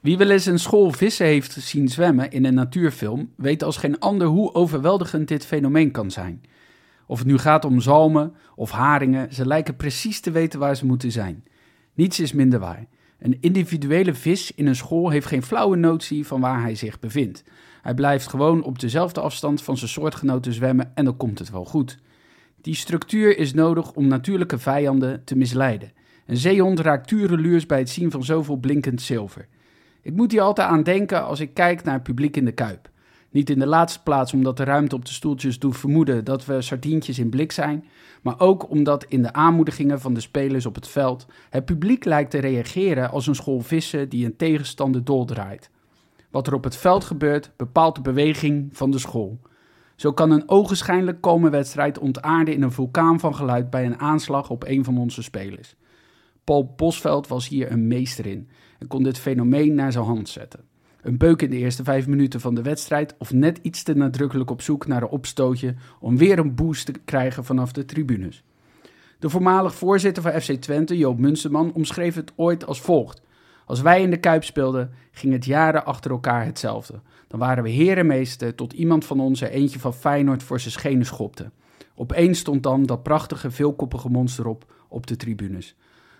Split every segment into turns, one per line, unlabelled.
Wie wel eens een school vissen heeft zien zwemmen in een natuurfilm, weet als geen ander hoe overweldigend dit fenomeen kan zijn. Of het nu gaat om zalmen of haringen, ze lijken precies te weten waar ze moeten zijn. Niets is minder waar. Een individuele vis in een school heeft geen flauwe notie van waar hij zich bevindt. Hij blijft gewoon op dezelfde afstand van zijn soortgenoten zwemmen en dan komt het wel goed. Die structuur is nodig om natuurlijke vijanden te misleiden. Een zeehond raakt tureluurs bij het zien van zoveel blinkend zilver. Ik moet hier altijd aan denken als ik kijk naar het publiek in de Kuip. Niet in de laatste plaats omdat de ruimte op de stoeltjes doet vermoeden dat we sardientjes in blik zijn, maar ook omdat in de aanmoedigingen van de spelers op het veld het publiek lijkt te reageren als een school vissen die een tegenstander doldraait. Wat er op het veld gebeurt bepaalt de beweging van de school. Zo kan een ogenschijnlijk komen wedstrijd ontaarden in een vulkaan van geluid bij een aanslag op een van onze spelers. Paul Bosveld was hier een meester in en kon dit fenomeen naar zijn hand zetten. Een beuk in de eerste vijf minuten van de wedstrijd of net iets te nadrukkelijk op zoek naar een opstootje om weer een boost te krijgen vanaf de tribunes. De voormalig voorzitter van FC Twente, Joop Munsterman, omschreef het ooit als volgt. Als wij in de Kuip speelden, ging het jaren achter elkaar hetzelfde. Dan waren we herenmeester tot iemand van ons er eentje van Feyenoord voor zijn schenen schopte. Opeens stond dan dat prachtige veelkoppige monster op op de tribunes.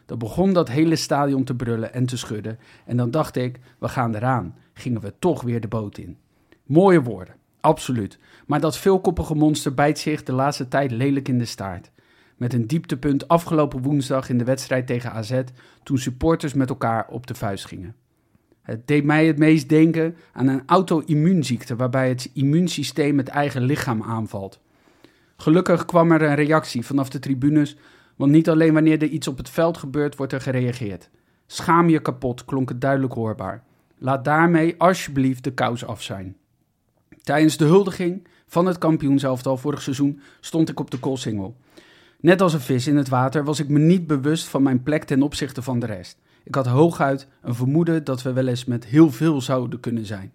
Dan begon dat hele stadion te brullen en te schudden. En dan dacht ik, we gaan eraan. Gingen we toch weer de boot in. Mooie woorden, absoluut. Maar dat veelkoppige monster bijt zich de laatste tijd lelijk in de staart. Met een dieptepunt afgelopen woensdag in de wedstrijd tegen AZ, toen supporters met elkaar op de vuist gingen. Het deed mij het meest denken aan een auto-immuunziekte waarbij het immuunsysteem het eigen lichaam aanvalt. Gelukkig kwam er een reactie vanaf de tribunes want niet alleen wanneer er iets op het veld gebeurt, wordt er gereageerd. Schaam je kapot, klonk het duidelijk hoorbaar. Laat daarmee alsjeblieft de kous af zijn. Tijdens de huldiging van het kampioenselftal vorig seizoen stond ik op de koolsingel. Net als een vis in het water was ik me niet bewust van mijn plek ten opzichte van de rest. Ik had hooguit een vermoeden dat we wel eens met heel veel zouden kunnen zijn.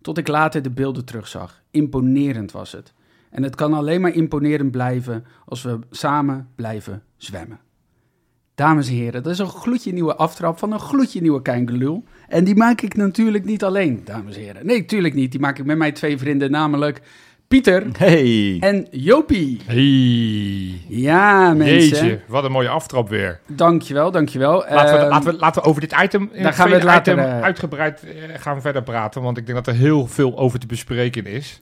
Tot ik later de beelden terugzag. Imponerend was het. En het kan alleen maar imponerend blijven als we samen blijven zwemmen. Dames en heren, dat is een gloedje nieuwe aftrap van een gloedje nieuwe Keingelul. En die maak ik natuurlijk niet alleen, dames en heren. Nee, natuurlijk niet. Die maak ik met mijn twee vrienden, namelijk Pieter
Hey.
en Jopie.
Hey.
Ja, mensen.
Jeetje, wat een mooie aftrap weer.
Dankjewel, dankjewel.
Laten we,
Ehm,
laten, we, laten we over dit item, in
daar
het
gaan we het later,
item
eh,
uitgebreid eh, gaan verder praten. Want ik denk dat er heel veel over te bespreken is.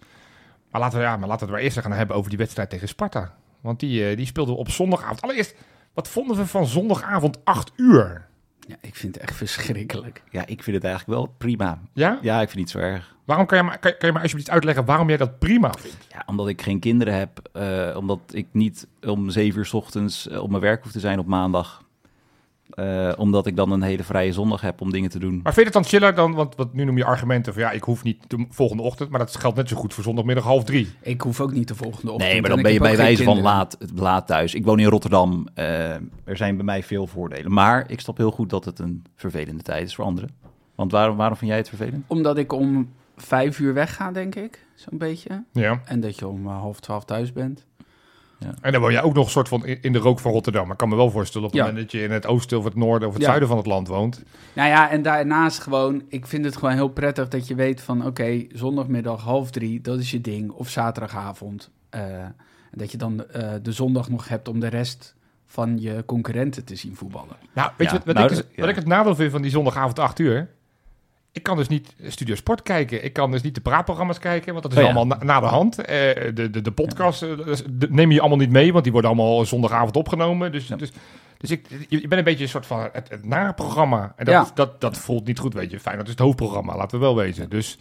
Maar laten we, ja, maar laten we het maar eerst gaan hebben over die wedstrijd tegen Sparta. Want die, eh, die speelden we op zondagavond. Allereerst, wat vonden we van zondagavond 8 uur?
Ja, ik vind het echt verschrikkelijk.
Ja, ik vind het eigenlijk wel prima.
Ja?
Ja, ik vind het niet zo erg.
Waarom kan je, maar, kan, kan je maar alsjeblieft uitleggen waarom jij dat prima vindt?
Ja, omdat ik geen kinderen heb. eh, omdat ik niet om zeven uur 's ochtends eh, op mijn werk hoef te zijn op maandag. Eh, omdat ik dan een hele vrije zondag heb om dingen te doen.
Maar vind je het dan chiller dan, want wat nu noem je argumenten van ja, ik hoef niet de volgende ochtend, maar dat geldt net zo goed voor zondagmiddag half drie.
Ik hoef ook niet de volgende ochtend.
Nee, maar dan ben je bij wijze van laat, laat thuis. Ik woon in Rotterdam. eh, er zijn bij mij veel voordelen. Maar ik snap heel goed dat het een vervelende tijd is voor anderen. Want waarom, waarom vind jij het vervelend?
Omdat ik om vijf uur wegga, denk ik. Zo'n beetje.
Ja.
En dat je om eh, half twaalf thuis bent.
En dan woon jij ook nog een soort van in de rook van Rotterdam. Ik kan me wel voorstellen op het
Ja.
moment dat je in het oosten of het noorden of het
Ja.
zuiden van het land woont.
Nou ja, en daarnaast gewoon, ik vind het gewoon heel prettig dat je weet van, oké, zondagmiddag half drie, dat is je ding. Of zaterdagavond. en dat je dan eh, de zondag nog hebt om de rest van je concurrenten te zien voetballen.
Nou, weet
Ja,
je wat, wat,
nou,
ik, dus-
ja.
wat ik het nadeel vind van die zondagavond 8 uur? Ik kan dus niet Studio Sport kijken. Ik kan dus niet de praatprogramma's kijken, want dat is
Oh ja.
allemaal na, na de hand. Eh, de, de, de podcast eh, de- neem je allemaal niet mee, want die worden allemaal zondagavond opgenomen. Dus,
Ja.
dus, dus ik, je je bent een beetje een soort van het, het naprogramma. En dat,
Ja.
dat, dat voelt niet goed, weet je. Fijn, dat is het hoofdprogramma, laten we wel wezen. Dus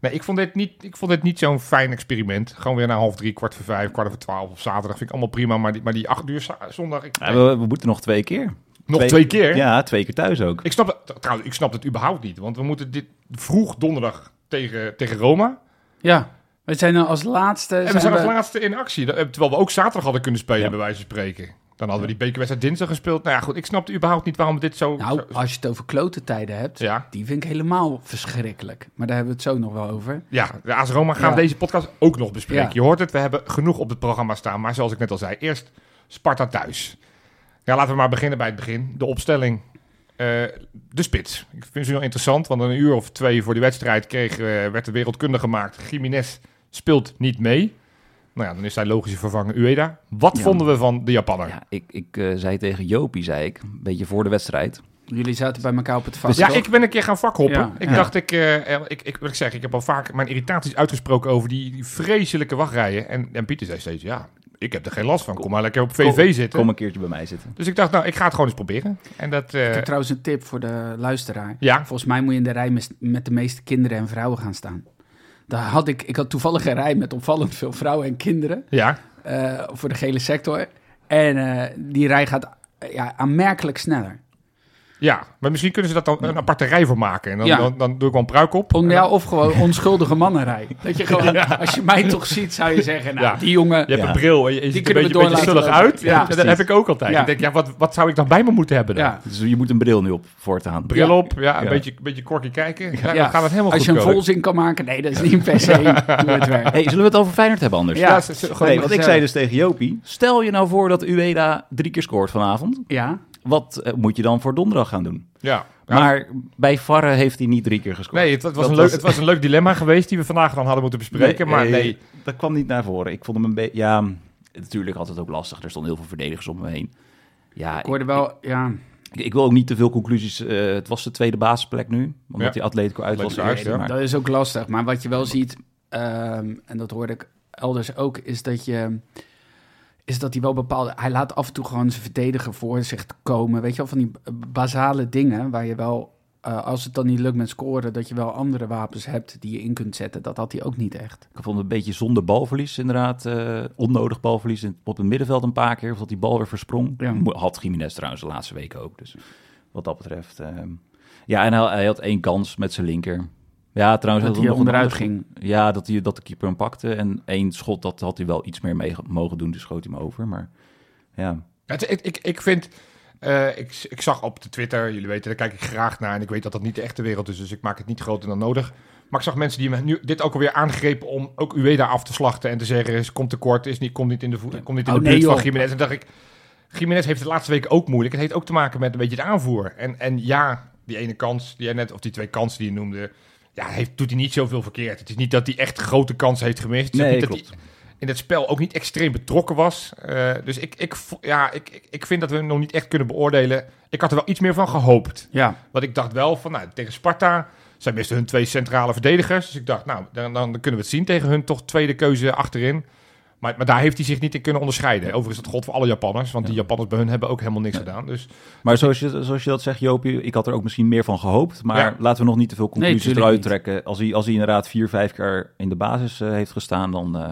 nee, ik vond dit niet, ik vond dit niet zo'n fijn experiment. Gewoon weer naar half drie, kwart voor vijf, kwart voor twaalf op zaterdag. Vind ik allemaal prima, maar die, maar die acht uur zondag... Ik,
Ja, we, we moeten nog twee keer.
Nog twee, keer?
Ja, twee keer thuis ook.
Ik snap het, trouwens, ik snap het überhaupt niet. Want we moeten dit vroeg donderdag tegen, tegen Roma.
Ja, we zijn er als laatste...
En we zijn als laatste in actie. Terwijl we ook zaterdag hadden kunnen spelen,
Ja.
bij wijze van spreken. Dan hadden we die bekerwedstrijd dinsdag gespeeld. Nou ja, goed, ik snapte überhaupt niet waarom we dit zo...
Nou,
zo-
als je het over klote tijden hebt,
ja,
die vind ik helemaal verschrikkelijk. Maar daar hebben we het zo nog wel over.
ja, de AS Roma gaan
Ja.
we deze podcast ook nog bespreken.
Ja.
Je hoort het, we hebben genoeg op het programma staan. Maar zoals ik net al zei, eerst Sparta thuis. Ja, laten we maar beginnen bij het begin. De opstelling. Eh, de spits. Ik vind ze heel interessant, want een uur of twee voor die wedstrijd kreeg, eh, werd de wereldkunde gemaakt. Jiménez speelt niet mee. Nou ja, dan is zijn logische vervanger Ueda. Wat
Ja.
vonden we van de Japanner?
Ja, ik, ik eh, zei tegen Jopie, zei ik, een beetje voor de wedstrijd.
Jullie zaten bij elkaar op het vast.
Dus ja, ik ben een keer gaan vakhoppen.
Ja.
Ik
Ja.
dacht, ik, eh, ik, ik, wat ik zeg, ik heb al vaak mijn irritaties uitgesproken over die, die vreselijke wachtrijen. En, en Pieter zei steeds, ja, ik heb er geen last van. Kom maar lekker op VV
Kom-
zitten.
Kom een keertje bij mij zitten.
Dus ik dacht, nou, ik ga het gewoon eens proberen. En dat, eh,
Ik heb trouwens een tip voor de luisteraar.
ja,
Volgens mij moet je in de rij met, met de meeste kinderen en vrouwen gaan staan. Daar had ik, ik had toevallig een rij met opvallend veel vrouwen en kinderen
ja,
eh, voor de gele sector. En eh, die rij gaat eh, ja, aanmerkelijk sneller.
Ja. Maar misschien kunnen ze dat dan een aparte rij voor maken. En dan,
Ja.
dan, dan doe ik wel een pruik op.
Ja, of gewoon onschuldige mannenrij. Dat je gewoon, als je mij toch ziet, zou je zeggen, nou,
Ja.
die jongen...
je hebt
Ja.
een bril en je, je ziet er een beetje,
laten
zullig uit. Ja, dat heb ik ook altijd.
Ja.
Ik denk, ja, wat, wat zou ik dan bij me moeten hebben dan?
Ja.
Dus je moet een bril nu op voortaan.
Bril
Ja.
op, ja, een
Ja.
beetje, een beetje korkie kijken. Ja. Dan gaat het helemaal
Als je een volzin kan maken, nee, dat is niet per se hoe het werkt.
Hey, zullen we het over Feyenoord hebben anders?
Ja.
Nee, want ik zei dus tegen Jopie, stel je nou voor dat Ueda drie keer scoort vanavond.
Ja,
Wat eh, moet je dan voor donderdag gaan doen?
ja. Ja.
Maar bij Varre heeft hij niet drie keer gescoord.
Nee, het, was
Dat
een leuk, het was een leuk dilemma geweest die we vandaag dan hadden moeten bespreken. maar
eh,
nee,
Dat kwam niet naar voren. Ik vond hem een beetje... Ja, natuurlijk had het ook lastig. Er stonden heel veel verdedigers om me heen. Ja,
ik hoorde wel, ja,
ik, ik wil ook niet te veel conclusies. eh, het was de tweede basisplek nu. Omdat
Ja.
die Atletico uit was.
Uit, ja.
maar-
dat is ook lastig. Maar wat je wel ziet, ehm, en dat hoorde ik elders ook, is dat je... Is dat hij wel bepaalde... Hij laat af en toe gewoon zijn verdediger voor zich komen. Weet je wel, van die basale dingen waar je wel... eh, als het dan niet lukt met scoren, dat je wel andere wapens hebt die je in kunt zetten. Dat had hij ook niet echt.
Ik vond het een beetje zonder balverlies inderdaad. eh, onnodig balverlies op het middenveld een paar keer. Of dat die bal weer versprong.
Ja.
Had Jiménez trouwens de laatste weken ook. Dus wat dat betreft. ehm, ja, en hij, hij had één kans met zijn linker. Ja, trouwens.
Dat hij
nog een
onderuit ging.
Ja, dat, hij, dat de keeper hem pakte. En één schot, dat had hij wel iets meer mee mogen doen. Dus schoot hij hem over. Maar ja,
Het, ik, ik, ik vind... eh, ik, ik zag op de Twitter, jullie weten, daar kijk ik graag naar. En ik weet dat dat niet de echte wereld is, dus ik maak het niet groter dan nodig. Maar ik zag mensen die me nu dit ook alweer aangrepen om ook Ueda af te slachten en te zeggen, is, komt tekort, is niet, komt niet in de, voet, komt niet in
Oh,
de
nee,
buurt van. Jiménez. En dacht ik, Jiménez heeft het de laatste weken ook moeilijk. Het heeft ook te maken met een beetje de aanvoer. En, en ja, die ene kans die jij net, of die twee kansen die je noemde, ja, heeft, doet hij niet zoveel verkeerd. Het is niet dat hij echt grote kansen heeft gemist.
Nee,
niet dat hij
klopt.
in het spel ook niet extreem betrokken was. Eh, dus ik, ik, ja, ik, ik, ik vind dat we hem nog niet echt kunnen beoordelen. Ik had er wel iets meer van gehoopt.
Ja,
Want ik dacht wel van, nou, tegen Sparta... Zij misten hun twee centrale verdedigers. Dus ik dacht, nou, dan, dan kunnen we het zien tegen hun toch tweede keuze achterin. Maar, maar daar heeft hij zich niet in kunnen onderscheiden. Overigens is dat god voor alle Japanners. Want die Japanners bij hun hebben ook helemaal niks gedaan. Dus
Maar zoals je, zoals je dat zegt, Jopie, ik had er ook misschien meer van gehoopt. Maar
Ja.
laten we nog niet te veel conclusies
tuurlijk
eruit
niet.
trekken. Als hij, als hij inderdaad vier, vijf keer in de basis eh, heeft gestaan, dan, eh,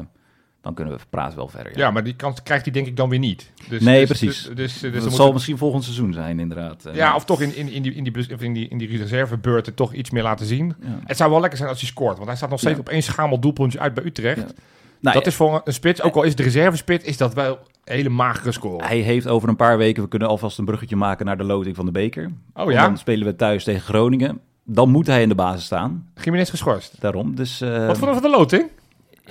dan kunnen we praten wel verder.
ja, maar die kans krijgt hij denk ik dan weer niet. Dus,
Nee,
dus-
precies.
Dus, dus, dus
dat zal misschien volgend seizoen zijn, inderdaad.
Ja, of toch in, in, in, die, in, die, in, die, in die reservebeurten toch iets meer laten zien.
ja.
Het zou wel lekker zijn als hij scoort. Want hij staat nog steeds
Ja.
op één schamel doelpuntje uit bij Utrecht.
Nou,
dat is voor een spits, ook al is het de reservespits, is dat wel een hele magere score.
Hij heeft over een paar weken, we kunnen alvast een bruggetje maken naar de loting van de beker.
Oh ja,
Dan spelen we thuis tegen Groningen. Dan moet hij in de basis staan.
Jiménez geschorst.
Daarom. Dus eh,
Wat we van de loting?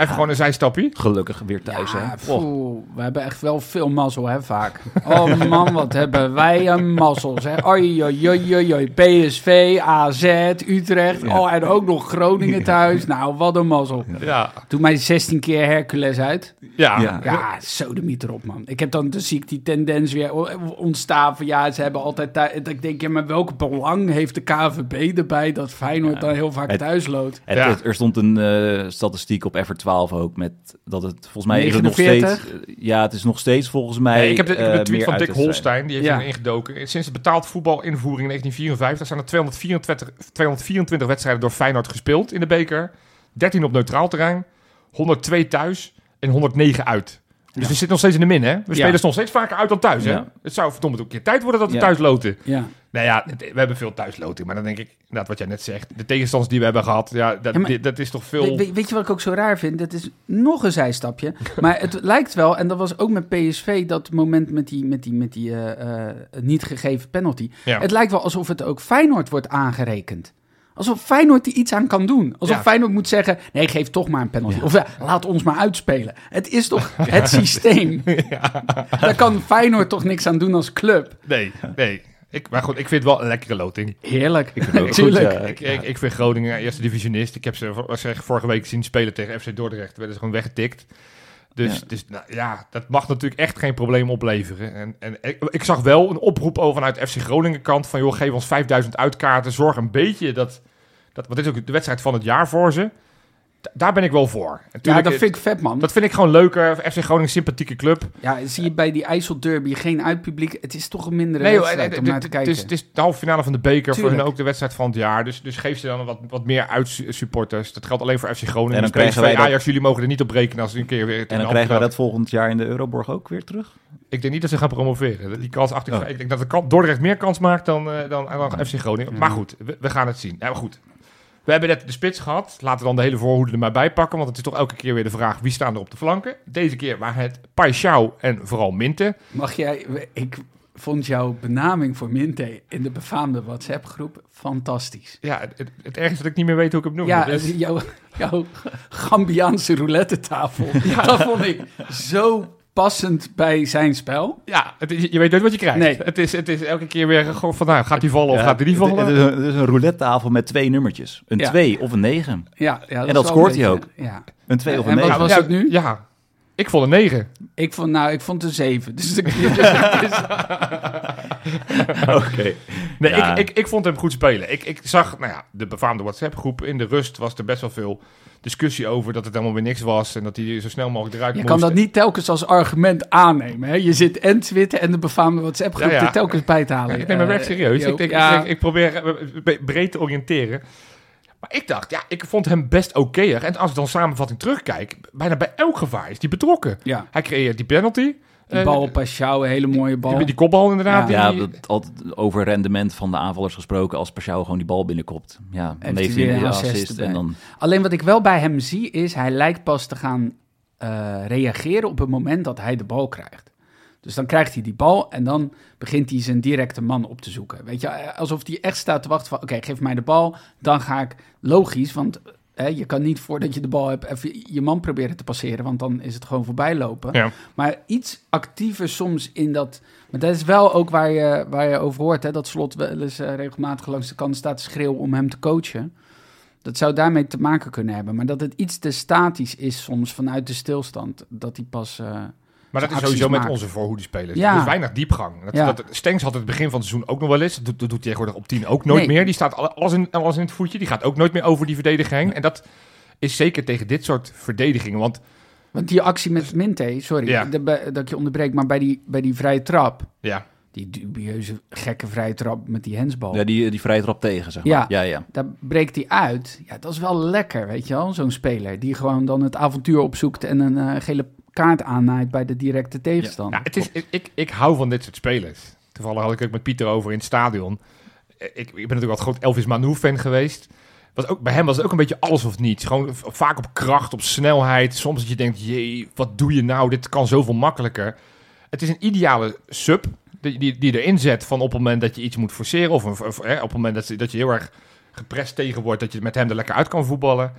Even gewoon een zijstapje.
gelukkig weer thuis.
ja,
hè. Oh,
poeh, we hebben echt wel veel mazzel, hè, vaak. Oh man, wat hebben wij een mazzel, zeg. Oei, oei, oei, oei. PSV, AZ, Utrecht,
Ja.
oh, en ook nog Groningen thuis. Nou, wat een mazzel.
Ja.
Doe mij 16 keer Hercules uit.
Ja.
Ja.
Ja, sodemiet erop, man. Ik heb dan, dan zie ik die tendens weer ontstaan van, ja, ze hebben altijd thuis. Ik denk, ja, maar welk belang heeft de KVB erbij dat Feyenoord
Ja.
dan heel vaak
Het-
thuis loodt?
Er stond een eh, statistiek op F12 ook met dat het volgens mij is het nog
49?
steeds. ja, het is nog steeds volgens mij.
Nee, ik heb de, ik heb de
eh,
tweet van Dick. Holstein, die heeft
Ja.
erin ingedoken. Sinds de betaald voetbalinvoering in 1954 zijn er 224, 224 wedstrijden door Feyenoord gespeeld in de beker. 13 op neutraal terrein, 102 thuis en 109 uit. Dus we zitten nog steeds in de min, hè? We
Ja.
spelen nog steeds vaker uit dan thuis, hè?
Ja.
Het zou verdomme ook een keer tijd worden dat we
Ja.
thuis loten.
Ja.
Nou ja, we hebben veel thuisloting. Maar dan denk ik, inderdaad wat jij net zegt. De tegenstanders die we hebben gehad, ja, dat,
Ja, maar-
dit- dat is toch veel...
We- we- weet je wat ik ook zo raar vind? Dat is nog een zijstapje. maar het lijkt wel, en dat was ook met PSV, dat moment met die, met die, met die eh, eh, niet gegeven penalty.
Ja.
Het lijkt wel alsof het ook Feyenoord wordt aangerekend. Alsof Feyenoord er iets aan kan doen. Alsof
Ja.
Feyenoord moet zeggen, nee, geef toch maar een penalty. Of ja, laat ons maar uitspelen. Het is toch het systeem. Daar kan Feyenoord toch niks aan doen als club.
Nee, nee. Ik, maar goed, ik vind het wel een lekkere loting.
Heerlijk.
het ook goed, ja.
Ik, ik, ik vind Groningen eerste divisionist. Ik heb ze zeg, vorige week zien spelen tegen FC Dordrecht. Werden ze gewoon weggetikt. Dus,
Ja.
dus nou, ja, dat mag natuurlijk echt geen probleem opleveren. En, en ik, ik zag wel een oproep over vanuit FC Groningen kant van... joh, geef ons 5000 uitkaarten. Zorg een beetje dat... dat want dit is ook de wedstrijd van het jaar voor ze. Da- daar ben ik wel voor.
Ja, dat vind ik vet, man.
dat vind ik gewoon leuker. FC Groningen, sympathieke club.
Ja, zie je bij die IJsselderby geen uitpubliek. Het is toch een mindere
Nee,
wedstrijd om naar te
het,
kijken.
is, het is de halve finale van de beker. Voor hun ook de wedstrijd van het jaar. Dus, dus geef ze dan wat, wat meer uitsupporters. Dat geldt alleen voor FC Groningen.
En dan
Dus
krijgen wij
PSV,
dat-
Ajax, jullie mogen er niet op rekenen als ze een keer weer...
En dan krijgen wij dat volgend jaar in de Euroborg ook weer terug?
Ik denk niet dat ze gaan promoveren. Die kans achter,
Oh.
Ik denk dat de Dordrecht meer kans maakt dan, eh, dan, dan FC Groningen. Maar goed, we, we gaan het zien. Ja, maar goed. We hebben net de spits gehad. Laten we dan de hele voorhoede er maar bij pakken. Want het is toch elke keer weer de vraag wie staan er op de flanken. Deze keer waren het Paixão en vooral Minte.
Mag jij... Ik vond jouw benaming voor Minte in de befaamde WhatsApp-groep fantastisch.
Ja, het, het, het ergste dat ik niet meer weet hoe ik hem noem.
Ja,
Dus-
jouw, jouw Gambiaanse roulette tafel. Dat vond ik zo passend bij zijn spel.
Ja, het is- je weet nooit wat je krijgt.
Nee.
Het, is, het is elke keer weer gewoon van, nou, gaat die vallen of
Ja,
gaat die niet vallen?
Het, is een, het is een roulette tafel met twee nummertjes. Een
Ja.
2 of een 9.
Ja, ja,
En dat
is wel
scoort hij
beetje- Ja.
Een 2 of
En
een
wat
9.
was
ja,
het nu?
Ja, ik vond een 9.
Ik vond, nou, ik vond een zeven. Dus, ik- dus
Oké.
Nee,
Ja.
ik, ik, ik vond hem goed spelen. Ik, ik zag, nou ja, de befaamde WhatsApp-groep. In de rust was er best wel veel discussie over dat het helemaal weer niks was. En dat hij zo snel mogelijk eruit
je
moest.
kan dat niet telkens als argument aannemen. Hè? Je zit en Twitter en de befaamde WhatsApp-groep
Ja, ja.
er telkens bij te halen.
Ik neem mijn
Eh,
werk serieus. Ik, denk, ik, ik probeer eh, breed te oriënteren. Maar ik dacht, ja, ik vond hem best okéer. En als ik dan samenvatting terugkijk, bijna bij elk gevaar is hij betrokken.
ja,
Hij creëert die penalty.
die
eh,
bal op Paschou, een hele mooie bal.
die, die kopbal inderdaad.
Ja.
Ja,
die-
dat, altijd over rendement van de aanvallers gesproken. Als Pashao gewoon die bal binnenkopt. Ja, dan
Heeft hij
een
assist.
En dan,
Alleen wat ik wel bij hem zie is, hij lijkt pas te gaan eh, reageren op het moment dat hij de bal krijgt. Dus dan krijgt hij die bal en dan begint hij zijn directe man op te zoeken. Weet je, alsof hij echt staat te wachten van, oké, geef mij de bal, dan ga ik, logisch, want hè, je kan niet voordat je de bal hebt even je man proberen te passeren, want dan is het gewoon voorbij lopen.
Ja.
Maar iets actiever soms in dat. Maar dat is wel ook waar je, waar je over hoort. Hè, dat slot wel eens eh, regelmatig langs de kant staat te schreeuwen om hem te coachen. Dat zou daarmee te maken kunnen hebben. Maar dat het iets te statisch is soms vanuit de stilstand. Dat hij pas. eh,
Maar dat is sowieso met onze voorhoedespelers.
Ja.
Er is weinig diepgang. Dat,
Ja.
dat, Stengs had het begin van het seizoen ook nog wel eens. Dat, doet- dat doet hij tegenwoordig op 10 ook nooit
Nee.
meer. Die staat alle- alles in, alles in het voetje. Die gaat ook nooit meer over die verdediging. En dat is zeker tegen dit soort verdedigingen. Want
want die actie met Minte, sorry
Ja.
de- bij- dat ik je onderbreek. Maar bij die, bij die vrije trap.
ja,
Die dubieuze gekke vrije trap met die hensbal.
ja, die, die vrije trap tegen, zeg maar.
Ja.
ja, ja.
Daar breekt hij uit. Ja, dat is wel lekker, weet je wel. Zo'n speler die gewoon dan het avontuur opzoekt en een eh, gele kaart aannaait bij de directe tegenstander.
Nou, het is, ik, ik, ik hou van dit soort spelers. Toevallig had ik ook met Pieter over in het stadion. Eh, Ik, ik ben natuurlijk een groot Elvis Manu-fan geweest. Was ook, bij hem was het ook een beetje alles of niets. Gewoon vaak op kracht, op snelheid. Soms dat je denkt, jee, wat doe je nou? Dit kan zoveel makkelijker. Het is een ideale sub die, die, die erin zet van op het moment dat je iets moet forceren. Of, een- of, hè, op het moment dat, je- dat je heel erg geprest tegen wordt, dat je met hem er lekker uit kan voetballen.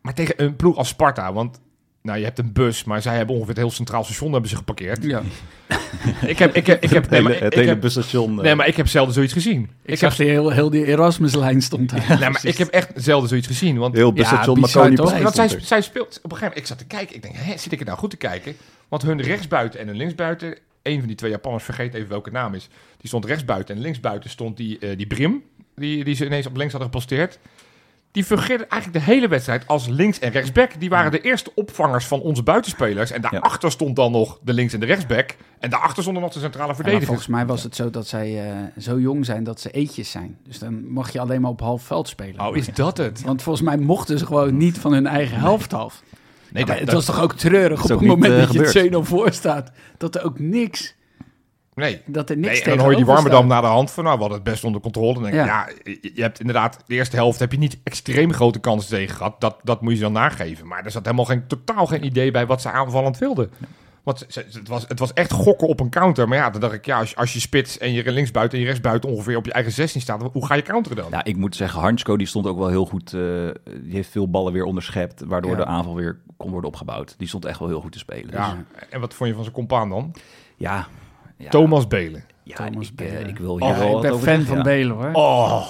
Maar tegen een ploeg als Sparta, want nou, je hebt een bus, maar zij hebben ongeveer het heel centraal station hebben ze geparkeerd.
ja.
Ik heb, ik heb, ik heb,
Het
nee,
hele,
maar
het
ik
hele
heb,
busstation. eh,
nee, maar ik heb zelden zoiets gezien.
Ik,
Ik heb,
zag die heel, heel die Erasmuslijn stond daar.
nee, maar ik heb echt zelden zoiets gezien. Want
heel
Ja,
busstation
toch?
Plein
want zij, speelt, op een gegeven moment, ik zat te kijken, ik denk, hè, zit ik er nou goed te kijken? Want hun rechtsbuiten en hun linksbuiten, een van die twee Japanners, vergeet even welke naam is, die stond rechtsbuiten en linksbuiten stond die, eh, die Brim, die, die ze ineens op links hadden geposteerd. Die fungeerden eigenlijk de hele wedstrijd als links- en rechtsback. Die waren de eerste opvangers van onze buitenspelers. En daarachter stond dan nog de links- en de rechtsback. En daarachter stonden nog de centrale verdedigers.
volgens mij was het zo dat zij eh, zo jong zijn dat ze eetjes zijn. Dus dan mag je alleen maar op half veld spelen.
Oh, is dat het?
Want volgens mij mochten ze gewoon niet van hun eigen helft af.
Nee, dat,
het
dat-
was toch ook treurig op het
niet,
moment
eh,
dat je het 2-0 voor staat. Dat er ook niks,
nee.
dat er niks
Nee, en dan hoor je die Warmerdam
staat.
na de hand van, nou, we hadden het best onder controle. Dan denk ik,
Ja.
ja, je, hebt inderdaad, de eerste helft heb je niet extreem grote kansen tegen gehad. Dat, dat moet je ze dan nageven. Maar er zat helemaal geen, totaal geen idee bij wat ze aanvallend wilden. Want ze- ze- het, was, het was echt gokken op een counter. Maar ja, dan dacht ik, ja, als, je- als je spits en je linksbuiten en je rechtsbuiten ongeveer op je eigen 16 staat, hoe ga je counteren dan?
Ja, ik moet zeggen, Hansko die stond ook wel heel goed. eh, die heeft veel ballen weer onderschept, waardoor
Ja.
de aanval weer kon worden opgebouwd. Die stond echt wel heel goed te spelen. Dus,
Ja, en wat vond je van zijn compaan dan?
ja, ja,
Thomas Belen.
Ja,
Thomas
ik, eh,
Belen.
ik wil hier
Oh,
wel
ik ben
over
fan
zeggen,
van
ja.
Belen hoor.
Oh,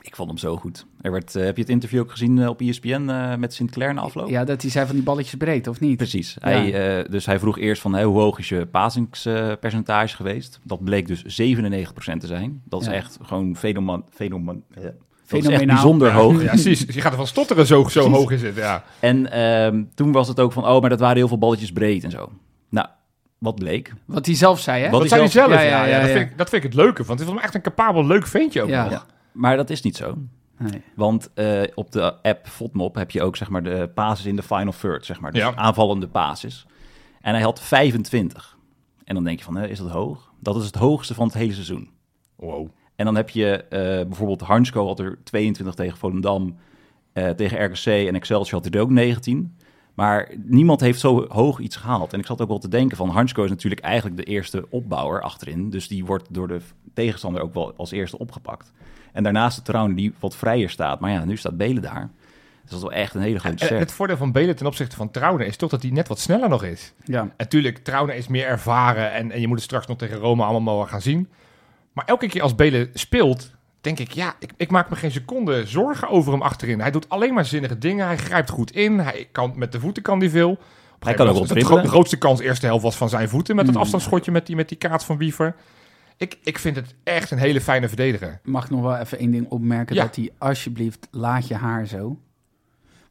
Ik vond hem zo goed. Er werd, eh, heb je het interview ook gezien eh, op ESPN eh, met Sinclair na afloop?
Ja, dat hij zei van die balletjes breed, of niet?
Precies. Hij, eh, dus hij vroeg eerst van hoe hoog is je pasingspercentage geweest? Dat bleek dus 97% te zijn. Dat is
Ja.
echt gewoon fenomen, fenomen, dat is echt
Fenomenaal.
bijzonder hoog.
ja, precies. Je gaat ervan stotteren, zo, zo hoog is het. Ja.
En ehm, toen was het ook van, oh, maar dat waren heel veel balletjes breed en zo. Nou, wat bleek?
Wat hij zelf zei, hè?
Wat hij
zei hij zelf.
Ja,
Ja,
ja,
ja,
ja,
dat. Vind ik, dat vind ik het leuke. Want het is wel echt een capabel, leuk ventje ook
Ja.
nog.
Ja. Maar dat is niet zo.
Nee.
Want eh, op de app FODMOP heb je ook zeg maar de passes in de final third, zeg maar. Dus
Ja.
aanvallende passes. En hij had 25. En dan denk je van, hè, is dat hoog? Dat is het hoogste van het hele seizoen.
Wow.
En dan heb je eh, bijvoorbeeld Hansko had er 22 tegen Volendam. eh, tegen RKC en Excelsior had hij er ook 19. Maar niemand heeft zo hoog iets gehaald. En ik zat ook wel te denken van Hansko is natuurlijk eigenlijk de eerste opbouwer achterin. Dus die wordt door de tegenstander ook wel als eerste opgepakt. En daarnaast de Trouwen die wat vrijer staat. Maar ja, nu staat Belen daar. Dus dat is wel echt een hele grote ster.
het voordeel van Belen ten opzichte van Trouwen is toch dat hij net wat sneller nog is.
Ja.
Natuurlijk, Trouwen is meer ervaren en, en je moet het straks nog tegen Roma allemaal mogen gaan zien. Maar elke keer als Belen speelt, denk ik, ja, ik, ik maak me geen seconde zorgen over hem achterin. Hij doet alleen maar zinnige dingen, hij grijpt goed in, hij kan, met de voeten kan hij veel.
Hij kan ook
gro- De grootste kans eerste helft was van zijn voeten met het
Mm.
afstandsschotje met die, met die kaart van Wiever. Ik, ik vind het echt een hele fijne verdediger.
Mag ik nog wel even één ding opmerken?
Ja.
Dat hij alsjeblieft, laat je haar zo.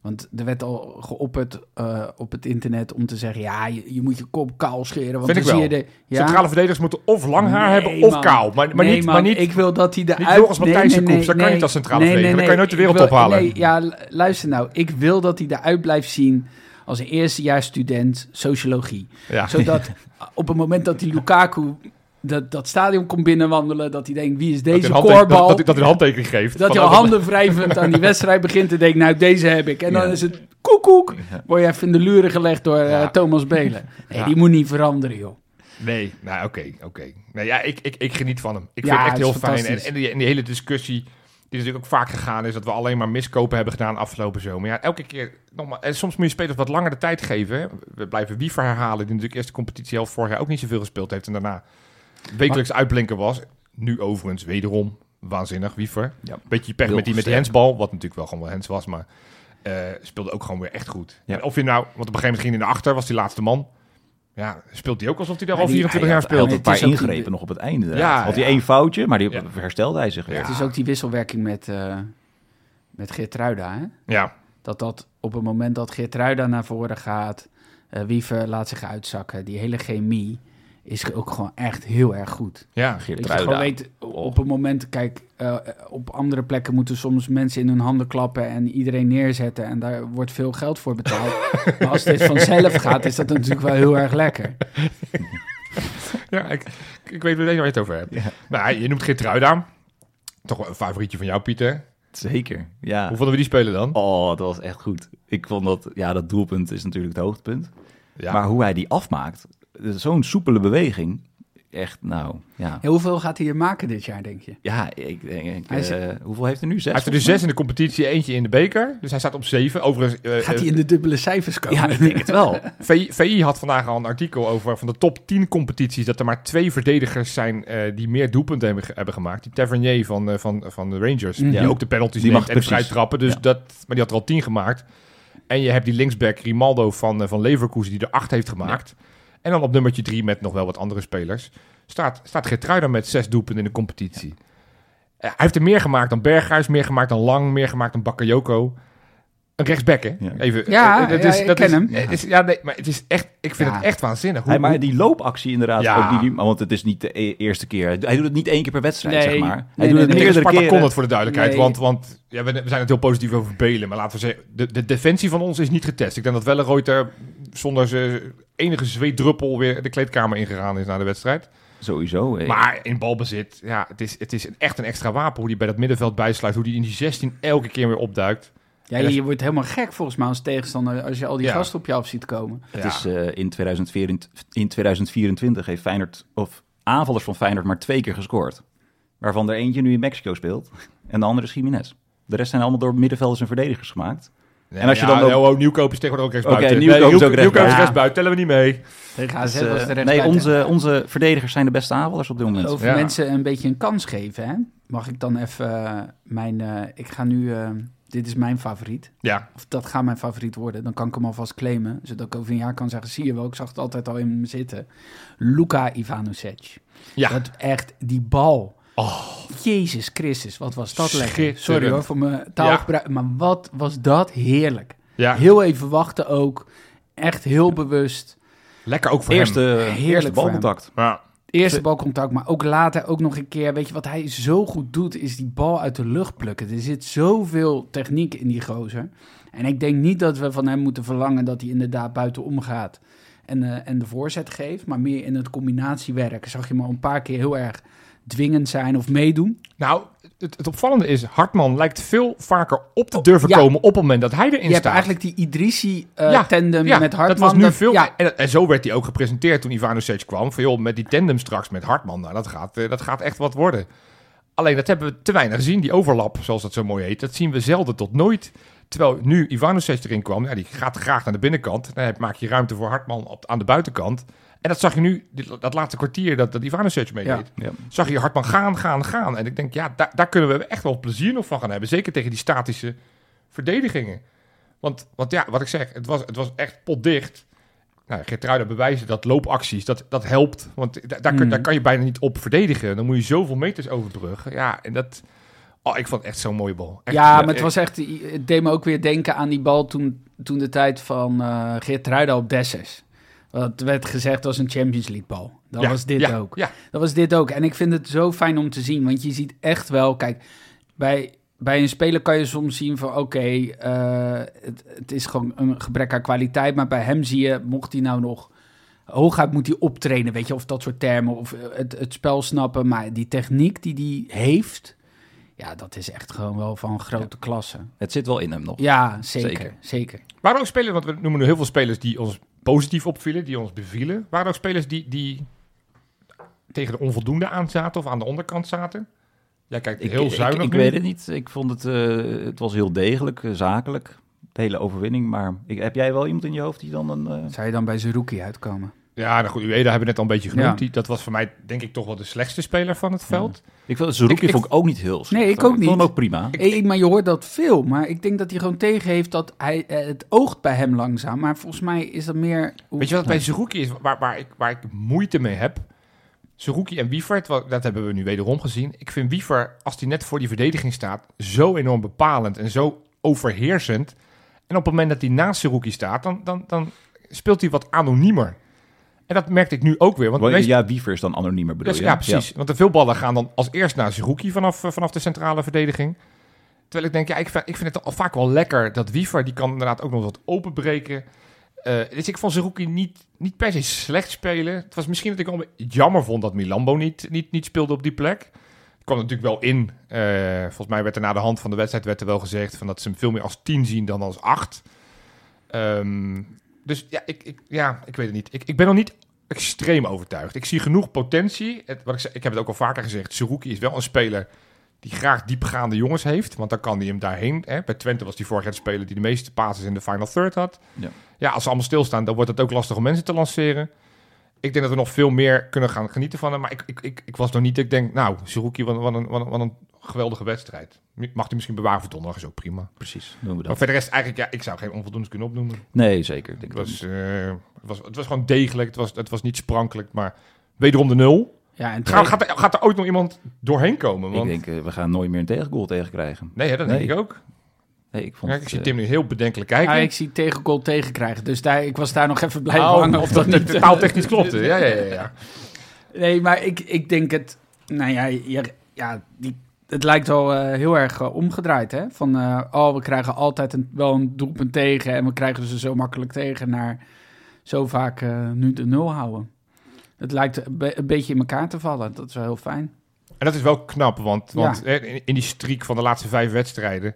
Want er werd al geopperd eh, op het internet om te zeggen... ja, je, je moet je kop kaal scheren. Want
Vind
dan
ik
zie
wel.
je de, ja,
Centrale verdedigers moeten of lang haar
Nee,
hebben of
man.
kaal. Maar, maar,
nee,
niet,
man,
maar niet
ik wil dat hij de
niet
uit...
Joris Matthijssen koeps, dat kan je niet als centrale verdediger. Dan kan je nooit de wereld
wil-
ophalen.
Nee, ja, luister nou. Ik wil dat hij eruit blijft zien als een eerstejaars student sociologie.
Ja.
Zodat op het moment dat die Lukaku dat, dat stadion komt binnenwandelen... dat hij denkt, wie is deze koorbal?
Dat, dat, dat hij een handtekening geeft.
Dat je al handen wrijvend aan die wedstrijd begint te denken, nou, deze heb ik. En dan
Ja.
is het koekoek. Word je even in de luren gelegd door eh. Thomas Belen. Nee,
Ja.
die moet niet veranderen, joh.
Nee, nou oké, oké. Nee, ja, ik, ik, ik geniet van hem. Ik
Ja,
vind het echt heel fijn. En, en, die, en die hele discussie, die natuurlijk ook vaak gegaan is, dat we alleen maar miskopen hebben gedaan afgelopen zomer. Ja, elke keer, nogmaals, en soms moet je spelers wat langer de tijd geven. hè. We blijven Wiever herhalen, die natuurlijk eerst de competitie helft vorig jaar ook niet zoveel gespeeld heeft en daarna wekelijks uitblinken was. Nu overigens, wederom, waanzinnig, Wiever.
Ja.
Beetje pech
Heel
met die, met die
sterk.
hensbal, wat natuurlijk wel gewoon wel hens was, maar eh, speelde ook gewoon weer echt goed.
Ja.
En of je nou, want op een gegeven moment ging hij naar achter, was die laatste man. Ja, speelt hij ook alsof hij daar al
die-
24
Hij
jaar
had, hij had
speelt.
een paar
die-
ingrepen nog op het einde.
Ja,
Ja, had hij
ja.
één foutje, maar die
Ja.
herstelde hij zich weer.
Ja.
Het is ook die wisselwerking met, eh met Geertruida, hè?
Ja,
Dat dat op het moment dat Geertruida naar voren gaat... eh Wiever laat zich uitzakken. Die hele chemie is ook gewoon echt heel erg goed.
ja.
Dat je gewoon weet, op het moment, kijk, eh, op andere plekken moeten soms mensen in hun handen klappen en iedereen neerzetten en daar wordt veel geld voor betaald. maar als dit vanzelf gaat, is dat natuurlijk wel heel erg lekker.
ja ik, ik weet meteen waar je het over hebt.
Ja.
Nou, je noemt Geertruida. Toch wel een favorietje van jou, Pieter.
Zeker, ja.
Hoe vonden we die spelen dan?
Oh, dat was echt goed. Ik vond dat, ja, dat doelpunt is natuurlijk het hoogtepunt.
Ja.
Maar hoe hij die afmaakt, zo'n soepele beweging, echt, nou, ja.
En hoeveel gaat hij hier maken dit jaar, denk je?
Ja, ik denk,
Hij is-
eh, hoeveel heeft hij nu? Zes?
hij heeft er dus zes in de competitie, eentje in de beker. Dus hij staat op zeven. Overigens, eh,
Gaat hij in de dubbele cijfers komen?
Ja, ik denk het wel.
VI, VI had vandaag al een artikel over van de top 10 competities... dat er maar twee verdedigers zijn eh, die meer doelpunten hebben, ge- hebben gemaakt. Die Tavernier van, eh, van, van de Rangers,
Mhm.
die
Ja.
ook de penalties
Die
neemt
mag
en de
precies.
trappen. Dus
Ja.
dat, maar die had er al 10 gemaakt. En je hebt die linksback Rimaldo van, eh, van Leverkusen die er 8 heeft gemaakt. En dan op nummertje 3 met nog wel wat andere spelers... staat, staat Geertruida met zes doelpunten in de competitie. Eh, hij heeft er meer gemaakt dan Berghuis, meer gemaakt dan Lang... meer gemaakt dan Bakayoko. Een rechtsback, hè?
Ja.
Even,
Ja,
eh, dat
ja,
is,
ik
dat
ken
is,
hem.
Het is, ja, nee, maar het is echt, ik vind
Ja.
het echt waanzinnig. Hoe,
Hij, maar die loopactie inderdaad,
Ja.
ook die, want het is niet de e- eerste keer. Hij doet het niet één keer per wedstrijd,
Nee.
zeg maar. Hij
Nee,
doet
nee,
het meerdere
Sparta
keren.
kon het voor de duidelijkheid.
Nee.
Want, want ja, we, we zijn het heel positief over Belen. Maar laten we zeggen, de, de defensie van ons is niet getest. Ik denk dat Welleroyd er zonder zijn enige zweetdruppel weer de kleedkamer ingegaan is na de wedstrijd.
Sowieso. eh.
Maar in balbezit, ja, het is, het is echt een extra wapen. Hoe die bij dat middenveld bijsluit. Hoe die in die 16 elke keer weer opduikt.
Ja, je wordt helemaal gek volgens mij als tegenstander als je al die
Ja.
gasten op je af ziet komen.
Het
Ja.
is eh, in, 2024, in 2024 heeft Feyenoord, of aanvallers van Feyenoord, maar twee keer gescoord. Waarvan er eentje nu in Mexico speelt en de andere is Jiménez. De rest zijn allemaal door middenvelders en verdedigers gemaakt. En als je dan ook-
Ja, oh, Nieuwkoop is tegenwoordig ook
Oké,
rechtsbuiten.
Nieuwkoop is
Nieuw-
ook
Nieuwkoop is
rechtsbuiten.
tellen we niet mee.
Tegen
Dus,
AZ
eh,
was de
nee, onze, onze verdedigers zijn de beste aanvallers op dit moment.
Over
Ja.
mensen een beetje een kans geven, hè? Mag ik dan even eh, mijn... eh, ik ga nu... eh, dit is mijn favoriet.
Ja,
Of dat gaat mijn favoriet worden. Dan kan ik hem alvast claimen. Zodat ik over een jaar kan zeggen... Zie je wel, ik zag het altijd al in me zitten. Luka Ivanovic.
ja.
Dat echt, die bal.
Oh.
Jezus Christus, wat was dat lekker. Sorry hoor voor mijn taalgebruik. Maar wat was dat heerlijk.
ja.
Heel even wachten ook. Echt heel bewust.
lekker ook voor
Eerste,
hem.
eerste balcontact.
Ja.
Eerste balcontact, maar ook later ook nog een keer. Weet je wat hij zo goed doet, is die bal uit de lucht plukken. Er zit zoveel techniek in die gozer. En ik denk niet dat we van hem moeten verlangen dat hij inderdaad buitenom gaat en, eh, en de voorzet geeft. Maar meer in het combinatiewerk zag je hem al een paar keer heel erg dwingend zijn of meedoen.
Nou, het, het opvallende is, Hartman lijkt veel vaker op te durven
ja.
komen op het moment dat hij erin
je hebt
staat.
eigenlijk die Idrissi eh,
Ja,
tandem
ja,
met Hartman.
Dat was nu veel. En, en zo werd hij ook gepresenteerd toen Ivanovic kwam. Van joh, met die tandem straks met Hartman, nou, dat, gaat, eh, dat gaat echt wat worden. Alleen dat hebben we te weinig gezien. Die overlap, zoals dat zo mooi heet, dat zien we zelden tot nooit. Terwijl nu Ivanovic erin kwam, ja, die gaat graag naar de binnenkant. Dan maak je ruimte voor Hartman op, aan de buitenkant. En dat zag je nu, dat laatste kwartier dat, dat Ivanovic meedeed.
Ja.
Ja.
Zag je Hartman gaan, gaan, gaan. En ik denk, ja, daar, daar kunnen we echt wel plezier nog van gaan hebben. Zeker tegen die statische verdedigingen. Want, want ja, wat ik zeg, het was, het was echt potdicht. Nou, Geertruida bewijzen dat loopacties, dat, dat helpt. Want da- daar, kun,
Mm.
daar kan je bijna niet op verdedigen. Dan moet je zoveel meters overbruggen. Ja, en dat... Oh, ik vond het echt zo'n mooie bal. Echt,
ja, maar het, was echt, het deed me ook weer denken aan die bal toen, toen de tijd van eh Geert Ruida op Dessers. Wat werd gezegd was een Champions League bal. Dat
ja,
was dit
ja,
ook.
Ja,
Dat was dit ook. En ik vind het zo fijn om te zien. Want je ziet echt wel, kijk, bij, bij een speler kan je soms zien van oké, eh, het, het is gewoon een gebrek aan kwaliteit. Maar bij hem zie je, mocht hij nou nog hooguit moet hij optrainen, weet je, of dat soort termen, of het, het spel snappen. Maar die techniek die hij heeft, ja, dat is echt gewoon wel van grote klasse.
Het zit wel in hem nog.
Ja, zeker,
Zeker.
zeker.
Er ook spelers, want we noemen nu heel veel spelers die ons positief opvielen, die ons bevielen. Waren er ook spelers die, die tegen de onvoldoende aan zaten of aan de onderkant zaten? Jij kijkt
Ik,
heel
ik,
zuinig
ik weet het niet. Ik vond het, eh, het was heel degelijk, eh, zakelijk. De hele overwinning. Maar ik, heb jij wel iemand in je hoofd die dan een... eh,
Zou je dan bij Zerouki uitkomen?
Ja, nou goed, Ueda hebben we net al een beetje genoemd.
Ja.
Die, dat was voor mij denk ik toch wel de slechtste speler van het veld.
Ik vond Zerouki
Ik- ik-
vond ik ook niet heel slecht.
Nee, ik ook
Ik vond hem
niet.
ook prima.
Hey, maar je hoort dat veel. Maar ik denk dat hij gewoon tegen heeft dat hij, eh, het oogt bij hem langzaam. Maar volgens mij is dat meer...
Weet je wat bij Zerouki is, waar, waar, ik, waar ik moeite mee heb? Zerouki en Wiefert, dat hebben we nu wederom gezien. Ik vind Wiever, als hij net voor die verdediging staat, zo enorm bepalend en zo overheersend. En op het moment dat hij naast Zerouki staat, dan, dan, dan speelt hij wat anoniemer. En dat merkte ik nu ook weer. Want
Ja, Wiever is dan anoniemer bedoel
Dus,
je?
ja, precies. Want de veel ballen gaan dan als eerst naar Zerouki vanaf, eh, vanaf de centrale verdediging. Terwijl ik denk, ja, ik, vind- ik vind het al vaak wel lekker dat Wiever, die kan inderdaad ook nog wat openbreken. Eh dus ik vond Zerouki niet, niet per se slecht spelen. Het was misschien dat ik wel jammer vond dat Milambo niet, niet, niet speelde op die plek. Het kwam natuurlijk wel in. Eh, volgens mij werd er na de hand van de wedstrijd werd er wel gezegd van dat ze hem veel meer als 10 zien dan als 8. Ehm, dus ja ik, ik, ja, ik weet het niet. Ik, ik ben nog niet extreem overtuigd. Ik zie genoeg potentie. Het, wat ik, zei, ik heb het ook al vaker gezegd. Zerouki is wel een speler die graag diepgaande jongens heeft. Want dan kan hij hem daarheen. Hè. Bij Twente was hij vorig jaar de speler die de meeste passes in de final third had.
Ja.
ja, als ze allemaal stilstaan, dan wordt het ook lastig om mensen te lanceren. Ik denk dat we nog veel meer kunnen gaan genieten van hem. Maar ik, ik, ik, ik was nog niet... Ik denk, nou, wat, wat, een, wat, een, wat een geweldige wedstrijd. Mag hij misschien bewaren voor donderdag, is ook prima.
Precies, doen we
Maar
dat.
voor de rest eigenlijk, ja, ik zou geen onvoldoendes kunnen opnoemen.
Nee, zeker. Ik
Het
Denk
was, eh, het, was, het was gewoon degelijk. Het was, het was niet sprankelijk, maar wederom de nul.
Ja, en
Gaat, gaat, er, gaat er ooit nog iemand doorheen komen?
ik
Want,
denk, eh, we gaan nooit meer een tegengoal tegen krijgen.
nee, hè, dat
Nee.
denk ik ook.
Nee, ik vond
Ja, ik
het,
zie
eh,
Tim nu heel bedenkelijk kijken.
Ja, ik zie tegengoal tegenkrijgen. Dus daar, ik was daar nog even blij
Oh,
hangen.
of dat
niet,
het taaltechnisch klopte. Ja, ja, ja. ja.
Nee, maar ik, ik denk het... Nou ja, je, ja die, het lijkt wel eh, heel erg eh, omgedraaid, hè? Van, eh, oh, we krijgen altijd een, wel een doelpunt tegen... en we krijgen ze zo makkelijk tegen naar zo vaak nu de nul houden. Het lijkt een, be- een beetje in elkaar te vallen. Dat is wel heel fijn.
En dat is wel knap, want, want in die streak van de laatste vijf wedstrijden...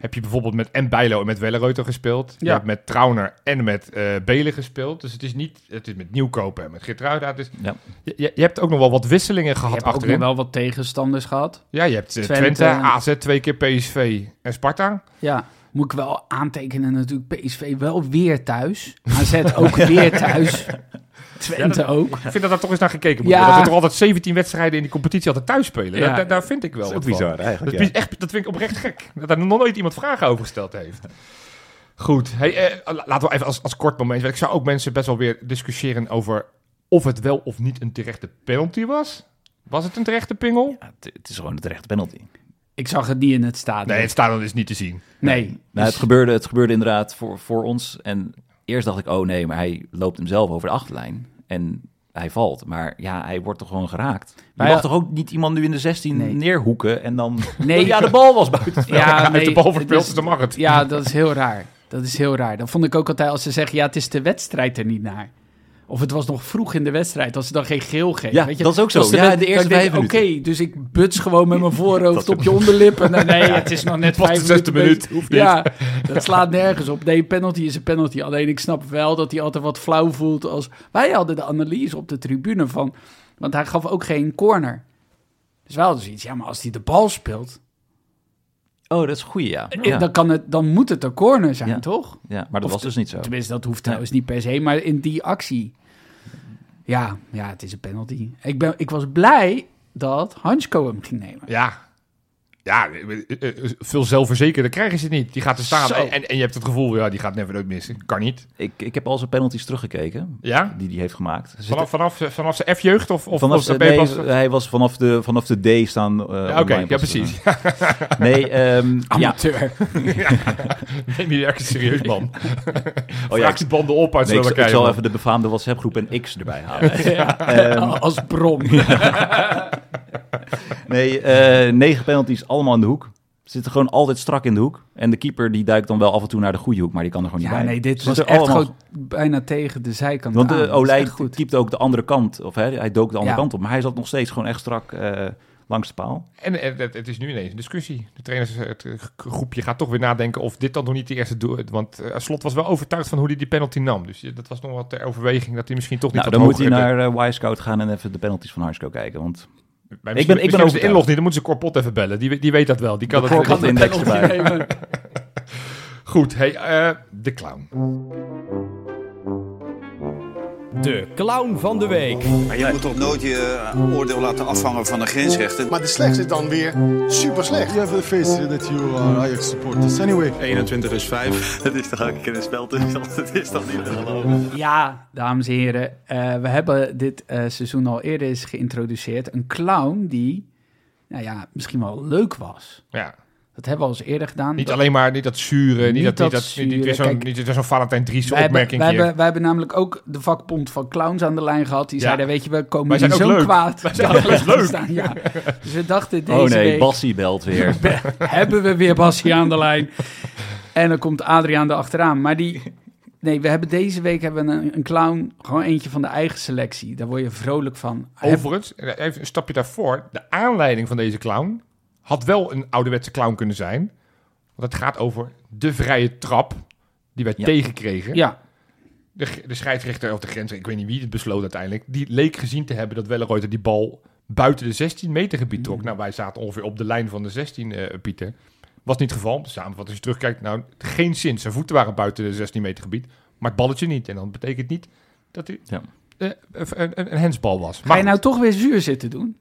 heb je bijvoorbeeld met en Bijlo en met Wellereuter gespeeld. Je
Ja.
hebt met Trauner en met eh Belen gespeeld. Dus het is niet... Het is met Nieuwkopen en met Geertruida. Dus
Ja.
je, je, je hebt ook nog wel wat wisselingen
Je
gehad
hebt ook nog
achterin.
wel wat tegenstanders gehad.
Ja, je hebt eh,
Twente.
Twente, AZ, twee keer PSV en Sparta.
Ja, moet ik wel aantekenen natuurlijk. PSV wel weer thuis. AZ ook weer thuis. Twente ook.
Ik vind dat daar toch eens naar gekeken moet
Ja.
worden. Dat er toch altijd 17 wedstrijden in die competitie altijd thuis spelen.
Ja.
Daar, vind ik wel
Dat is ook
wat van.
bizar eigenlijk.
Dat,
ja.
is echt, dat vind ik oprecht gek. Dat daar nog nooit iemand vragen over gesteld heeft. Goed. Hey, eh, la- laten we even als, als kort moment. Ik zou ook mensen best wel weer discussiëren over of het wel of niet een terechte penalty was. Was het een terechte pingel?
Ja, het, het is gewoon de terechte penalty.
Ik zag het niet in het stadion.
Nee, het dan dus niet te zien.
Nee.
Nou,
Dus-
het, gebeurde, het gebeurde inderdaad voor, voor ons. En eerst dacht ik, oh nee, maar hij loopt hem zelf over de achterlijn. En hij valt. Maar ja, hij wordt toch gewoon geraakt. Je mag toch ook niet iemand nu in de 16
Nee.
neerhoeken en dan...
Nee.
ja, de bal was buiten.
ja,
heeft
nee,
de bal verspeeld, dus dan mag het.
Ja, dat is heel raar. Dat is heel raar. Dan vond ik ook altijd als ze zeggen, ja, het is de wedstrijd er niet naar. Of het was nog vroeg in de wedstrijd, als ze dan geen geel geven.
Ja,
weet je?
dat is ook zo. Ja, de eerste vijf
Oké, dus ik buts gewoon met mijn voorhoofd op je onderlip. En dan, nee, het is nog net vijf minuten
minuut, hoeft niet.
Ja, dat slaat nergens op. Nee, penalty is een penalty. Alleen ik snap wel dat hij altijd wat flauw voelt. Als wij hadden de analyse op de tribune van, want hij gaf ook geen corner. Dus wel zoiets, ja, maar als hij de bal speelt,
Oh, dat is een goeie, ja. Ja,
dan, kan het, dan moet het een corner zijn,
Ja.
toch?
ja maar dat
Of
was dus niet zo.
Tenminste, dat hoeft trouwens niet per se, maar in die actie. Ja, ja, het is een penalty. Ik, ben, ik was blij dat Hansko hem ging nemen.
Ja. Ja, eh, eh, veel zelfverzekerder krijgen ze niet. Die gaat er staan en, en je hebt het gevoel, ja, die gaat never nooit missen. Kan niet.
Ik, ik heb al zijn penalties teruggekeken,
Ja?
die hij heeft gemaakt.
Vanaf, vanaf, vanaf zijn F-jeugd of, of,
vanaf
of
de,
zijn
nee, hij was vanaf de, vanaf de D staan. eh,
Ja, Oké, ja precies.
eh. Nee, ehm, ja.
Amateur.
Neem je echt serieus, man.
Oh, ja,
Vraag die banden op uit
nee, ik, ik zal even de befaamde WhatsApp-groep en X erbij halen.
Ja,
Ehm,
als bron.
Nee, eh, negen penalties, allemaal in de hoek. Zitten gewoon altijd strak in de hoek. En de keeper die duikt dan wel af en toe naar de goede hoek, maar die kan er gewoon niet
Ja,
bij.
nee, dit was echt
allemaal-
gewoon bijna tegen de zijkant
Want de Olij keept ook de andere kant. Of hè, hij dook de andere
Ja.
kant op. Maar hij zat nog steeds gewoon echt strak eh, langs de paal.
En, en het, het is nu ineens een discussie. De trainers, het eh, groepje gaat toch weer nadenken of dit dan nog niet de eerste doel... Want eh, Slot was wel overtuigd van hoe hij die penalty nam. Dus dat was nog wat ter overweging dat hij misschien toch niet
Nou, dan moet hij naar uh, Y-Scout gaan en even de penalties van Harsco kijken. Want
Maar
ben- ik ben
ze
overtuigd.
inlog niet, dan moeten ze Corpot even bellen. Die, die weet dat wel. Die kan
De
dat
Kan de
index erbij.
Goed, hey, eh, de clown.
De clown van de week.
Maar je moet toch nooit je eh, oordeel laten afhangen van de grensrechten.
Maar de slechtste is dan weer super slecht.
You have the face that you are Ajax supporters. Anyway,
21 is 5. Het is toch elke keer een spel tussen Het is toch niet te geloven.
Ja, dames en heren. eh, we hebben dit eh, seizoen al eerder eens geïntroduceerd. Een clown die, nou ja, misschien wel leuk was.
Ja,
Dat hebben we al eens eerder gedaan.
niet
Dat-
alleen maar niet dat zure, niet,
Niet
dat,
dat
niet, dat, niet, niet weer
zure.
zo'n niet weer zo'n Valentijn
hebben,
opmerking
wij, hebben, wij hebben namelijk ook de vakbond van clowns aan de lijn gehad. Die
Ja.
zeiden, weet je, we komen zo
leuk.
kwaad.
Wij zijn leuk.
staan. Ja. Dus we dachten, deze
oh nee,
week
Bassie belt weer.
hebben we weer Bassie aan de lijn. En dan komt Adriaan erachteraan. Maar die... Nee, we hebben deze week hebben we een, een clown, gewoon eentje van de eigen selectie. Daar word je vrolijk van.
Overigens, even een stapje daarvoor. De aanleiding van deze clown had wel een ouderwetse clown kunnen zijn. Want het gaat over de vrije trap die wij
Ja.
tegenkregen.
Ja,
De, scheidsrechter of de grens, ik weet niet wie het besloot uiteindelijk, die leek gezien te hebben dat Welleroyter die bal buiten de 16 meter gebied
Mm.
trok. Nou, wij zaten ongeveer op de lijn van de 16, eh, Pieter. Was niet het geval. Samenvatting, als je terugkijkt, nou, geen zin. Zijn voeten waren buiten de 16 meter gebied, maar het balletje niet. En dan betekent niet dat hij
Ja.
eh, een, een, een hensbal was.
ga je
Maar
nou toch weer zuur zitten doen?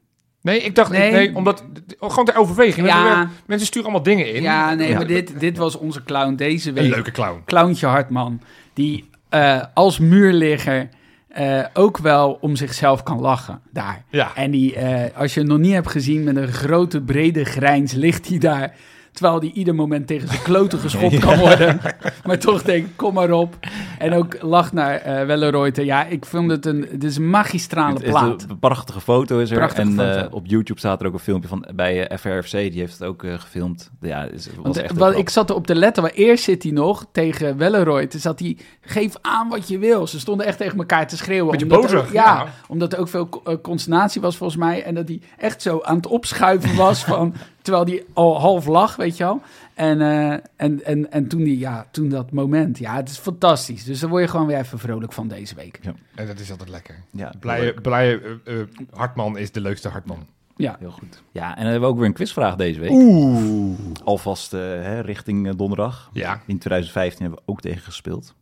Nee, ik dacht,
Nee.
nee, omdat, gewoon ter overweging.
Ja.
Mensen, sturen allemaal dingen in.
Ja, nee,
Ja.
maar dit, dit was onze clown deze
Een
week.
leuke clown.
Clowntje Hartman. Die eh, als muurligger eh, ook wel om zichzelf kan lachen daar.
Ja.
En die, eh, als je hem nog niet hebt gezien, met een grote brede grijns ligt hij daar Terwijl die ieder moment tegen zijn kloten geschopt kan worden. maar toch denk ik, kom maar op. En ook lach naar eh Welleroyte. Ja, ik vond het een, het is een magistrale
Het is
plaat.
een prachtige foto is er.
Prachtige
en
foto.
eh, op YouTube staat er ook een filmpje van bij eh, FRFC. Die heeft het ook gefilmd. Ja, is, was
Want,
echt
ik zat erop te letten, maar eerst zit hij nog tegen Welleroy. Toen zat hij, geef aan wat je wil. Ze stonden echt tegen elkaar te schreeuwen.
Beetje
omdat er
bozig,
ook- ja,
ja.
omdat er ook veel consternatie was volgens mij. En dat hij echt zo aan het opschuiven was, van, terwijl hij al half lag, weet je wel. En, eh, en, en, en toen, die, ja, toen dat moment, ja, het is fantastisch. Dus daar word je gewoon weer even vrolijk van deze week.
En dat is altijd lekker.
Ja,
Blije, blije eh, eh, Hartman is de leukste Hartman.
Ja,
Heel goed. Ja, en dan hebben we ook weer een quizvraag deze week. Oeh. Alvast eh, hè, richting donderdag.
Ja.
In 2015 hebben we ook tegen gespeeld.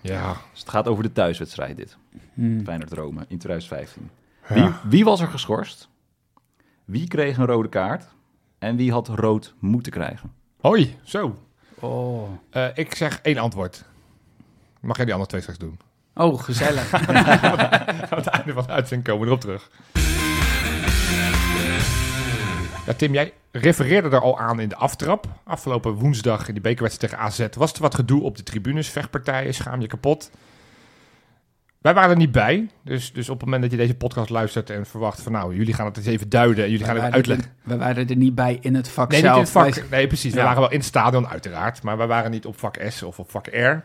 Ja.
Dus het gaat over de thuiswedstrijd dit.
Hmm.
Feyenoord Rome in 2015. Wie, wie was er geschorst? Wie kreeg een rode kaart? En wie had rood moeten krijgen?
Hoi, zo.
Oh,
Eh, ik zeg één antwoord. Mag jij die andere twee straks doen?
oh gezellig.
Aan het einde van de uitzending komen we erop terug. Ja, Tim, jij refereerde er al aan in de aftrap. Afgelopen woensdag in die bekerwedstrijd tegen AZ was er wat gedoe op de tribunes. Vechtpartijen, schaam je kapot. Wij waren er niet bij. Dus, dus op het moment dat je deze podcast luistert en verwacht van... nou, jullie gaan het eens even duiden en jullie gaan het uitleggen.
we waren er niet bij in het vak
Nee, niet in het vak. Nee, precies. We waren wel in het stadion, uiteraard. Maar we waren niet op vak S of op vak R.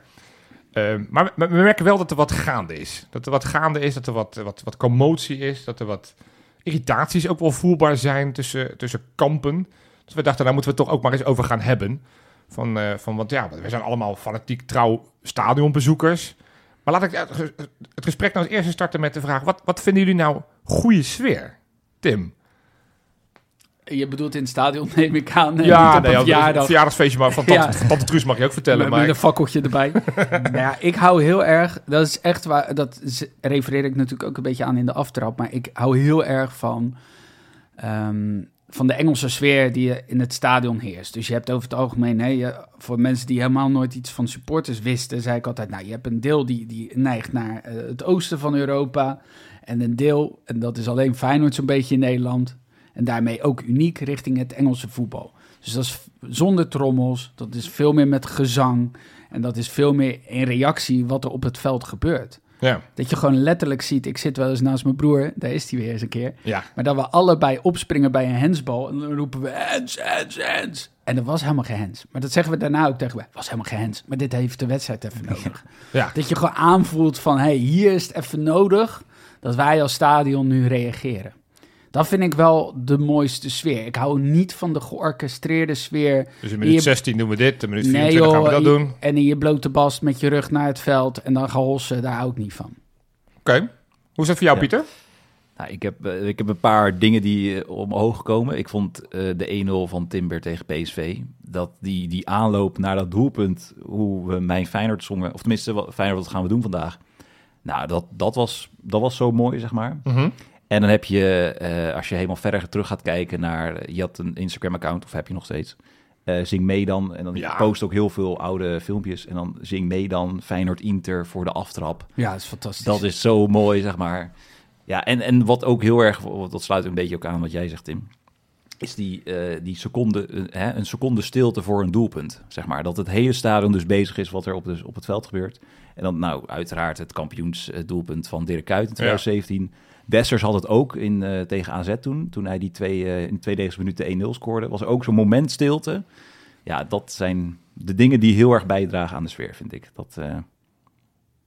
Ehm, maar we, we merken wel dat er wat gaande is. Dat er wat gaande is, dat er wat, wat, wat commotie is. Dat er wat irritaties ook wel voelbaar zijn tussen, tussen kampen. Dus we dachten, daar moeten we het toch ook maar eens over gaan hebben. Van, eh, van, want ja, we zijn allemaal fanatiek trouw stadionbezoekers. Maar laat ik het ges- het gesprek nou als eerste starten met de vraag... Wat, wat vinden jullie nou goede sfeer? Tim?
Je bedoelt in het stadion, neem ik aan.
ja, nee, ja,
verjaardag.
verjaardagsfeestje maar van tante,
Ja.
van tante Truus mag je ook vertellen.
Met,
maar
met een fakkeltje erbij. nou ja, ik hou heel erg, dat is echt waar, dat refereer ik natuurlijk ook een beetje aan in de aftrap, maar ik hou heel erg van, ehm, van de Engelse sfeer die in het stadion heerst. Dus je hebt over het algemeen, hè, voor mensen die helemaal nooit iets van supporters wisten, zei ik altijd, nou, je hebt een deel die, die neigt naar eh, het oosten van Europa en een deel, en dat is alleen Feyenoord zo'n beetje in Nederland, en daarmee ook uniek richting het Engelse voetbal. Dus dat is zonder trommels, dat is veel meer met gezang. En dat is veel meer in reactie wat er op het veld gebeurt.
Ja,
Dat je gewoon letterlijk ziet, ik zit wel eens naast mijn broer, daar is hij weer eens een keer.
ja.
Maar dat we allebei opspringen bij een hensbal en dan roepen we hens, hens, hens. En er was helemaal geen hens. Maar dat zeggen we daarna ook tegen we. was helemaal geen hens. Maar dit heeft de wedstrijd even nodig.
Ja.
Dat je gewoon aanvoelt van, hé, hey, hier is het even nodig dat wij als stadion nu reageren. Dat vind ik wel de mooiste sfeer. Ik hou niet van de georchestreerde sfeer.
Dus in minuut
Je-
16 doen we dit, in minuut
Nee
24 gaan we dat
je-
doen.
en in je blote bast met je rug naar het veld en dan gaan hossen, daar hou ik niet van.
Oké. Hoe is dat voor jou,
Ja.
Pieter?
Nou, ik, heb, eh, ik heb een paar dingen die eh, omhoog komen. Ik vond eh, de 1-0 van Timber tegen PSV. Dat die, die aanloop naar dat doelpunt, hoe we mijn Feyenoord zongen, of tenminste, wat, Feyenoord, wat gaan we doen vandaag? Nou, dat, dat, was, dat was zo mooi, zeg maar.
Mhm.
En dan heb je, eh, als je helemaal verder terug gaat kijken naar... Je had een Instagram-account, of heb je nog steeds? Eh, zing mee dan. En dan
Ja.
post ook heel veel oude filmpjes. En dan zing mee dan Feyenoord-Inter voor de aftrap.
Ja, dat is fantastisch.
Dat is zo mooi, zeg maar. Ja, en, en wat ook heel erg, dat sluit een beetje ook aan wat jij zegt, Tim. Is die, eh, die seconde, hè, een seconde stilte voor een doelpunt, zeg maar. Dat het hele stadion dus bezig is wat er op, de, op het veld gebeurt. En dan, nou, uiteraard het kampioensdoelpunt van Dirk Kuyt in 2017. Dessers had het ook in, eh, tegen AZ toen. Toen hij die twee, eh, in twee minuten 1-0 scoorde. Was er ook zo'n moment stilte. Ja, dat zijn de dingen die heel erg bijdragen aan de sfeer, vind ik. Dat, eh,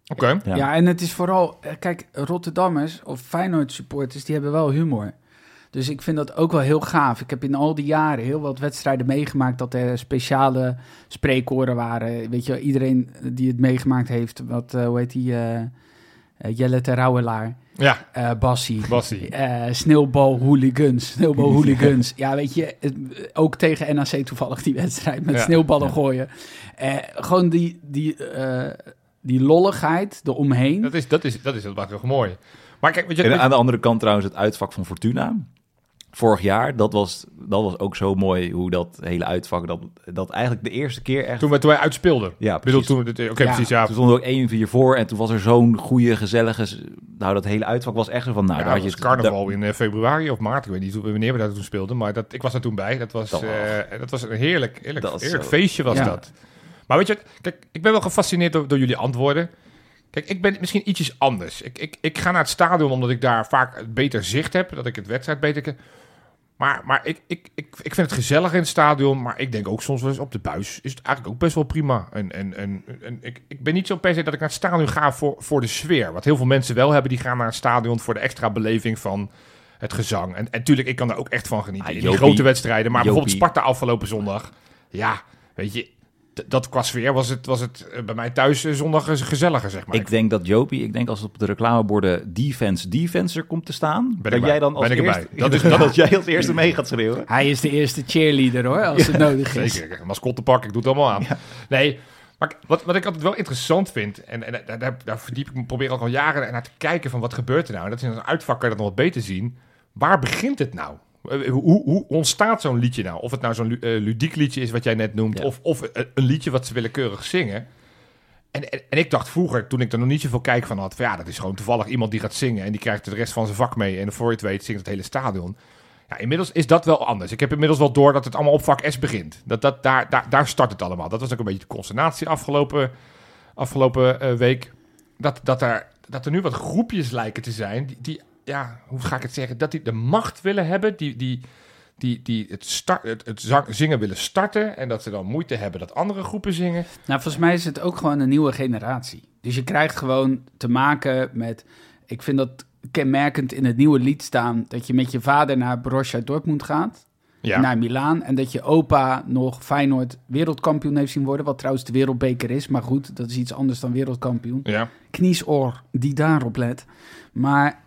Oké.
ja.
Ja. en het is vooral, kijk, Rotterdammers of Feyenoord supporters, die hebben wel humor. Dus ik vind dat ook wel heel gaaf. Ik heb in al die jaren heel wat wedstrijden meegemaakt dat er speciale spreekkoren waren. Weet je, iedereen die het meegemaakt heeft, wat, eh, hoe heet die, Jelle Terouwelaar,
Ja,
eh Bassie.
Bassie.
Eh, sneeuwbal hooligans, sneeuwbal hooligans. ja, weet je, het- ook tegen NAC toevallig die wedstrijd met
Ja.
sneeuwballen gooien. Eh, gewoon die, die, eh, die lolligheid eromheen.
Dat is, dat is, dat is heel mooi. Maar kijk, weet je,
En aan de andere kant trouwens het uitvak van Fortuna. Vorig jaar, dat was, dat was ook zo mooi hoe dat hele uitvak, dat, dat eigenlijk de eerste keer echt...
Toen we, toen wij uitspeelden.
ja,
bedoel,
precies.
toen, we- oké,
Ja.
precies, ja.
Toen stonden we ook 1-4 voor en toen was er zo'n goede, gezellige... Nou, dat hele uitvak was echt zo van... Nou,
Ja,
daar
dat
had
was
je
carnaval in eh, februari of maart. Ik weet niet hoe- wanneer we daar toen speelden, maar dat, ik was er toen bij. Dat was,
Dat was-
eh, dat was een heerlijk, heerlijk,
Dat
feestje was
Ja.
dat. Maar weet je, wat? kijk, ik ben wel gefascineerd door, door jullie antwoorden. Kijk, ik ben misschien ietsjes anders. Ik, ik, ik ga naar het stadion omdat ik daar vaak het beter zicht heb, dat ik het wedstrijd beter. Maar, maar ik, ik, ik, ik vind het gezellig in het stadion, maar ik denk ook soms wel eens op de buis is het eigenlijk ook best wel prima. En, en, en, en ik, ik ben niet zo per se dat ik naar het stadion ga voor, voor de sfeer. Wat heel veel mensen wel hebben, die gaan naar het stadion voor de extra beleving van het gezang. En, en tuurlijk, ik kan daar ook echt van genieten.
Ah,
in die
Jopie-
grote wedstrijden. Maar bijvoorbeeld. Sparta afgelopen zondag. Ja, weet je, dat qua sfeer was het, was het eh, bij mij thuis eh, zondag gezelliger, zeg maar.
Ik denk dat Jopie, ik denk als op de reclameborden defense defense er komt te staan,
Ben
dat jij dan als
Ben ik
eerste,
erbij. Dat
dat,
is- dat-
dat jij als eerste mee gaat schreeuwen.
Hij is de eerste cheerleader hoor, als het nodig is.
Zeker, een mascottepak, ik doe het allemaal aan. Nee, maar wat, wat ik altijd wel interessant vind, en, en daar, daar, verdiep ik me, probeer ook al jaren naar te kijken van wat gebeurt er nou. En dat is in een uitvak kan je dat nog wat beter zien. Waar begint het nou? Eh, Hoe, hoe ontstaat zo'n liedje nou? Of het nou zo'n eh, ludiek liedje is wat jij net noemt,
Ja.
of, of een een liedje wat ze willekeurig zingen. En, en, en ik dacht vroeger, toen ik er nog niet zoveel kijk van had, van ja, dat is gewoon toevallig iemand die gaat zingen en die krijgt de rest van zijn vak mee. En voor je het weet zingt het hele stadion. Ja, inmiddels is dat wel anders. Ik heb inmiddels wel door dat het allemaal op vak S begint. Dat, dat, daar, daar, daar start het allemaal. Dat was ook een beetje de consternatie afgelopen, afgelopen eh, week. Dat, dat, er, dat er nu wat groepjes lijken te zijn die, die, ja, hoe ga ik het zeggen, dat die de macht willen hebben, die, die, die, die het, start, het, het zang- zingen willen starten en dat ze dan moeite hebben dat andere groepen zingen.
Nou, volgens mij is het ook gewoon een nieuwe generatie. Dus je krijgt gewoon te maken met... Ik vind dat kenmerkend in het nieuwe lied staan... dat je met je vader naar Borussia Dortmund gaat,
Ja,
naar Milaan... en dat je opa nog Feyenoord wereldkampioen heeft zien worden... wat trouwens de wereldbeker is, maar goed, dat is iets anders dan wereldkampioen.
ja.
Kniesoor die daarop let. Maar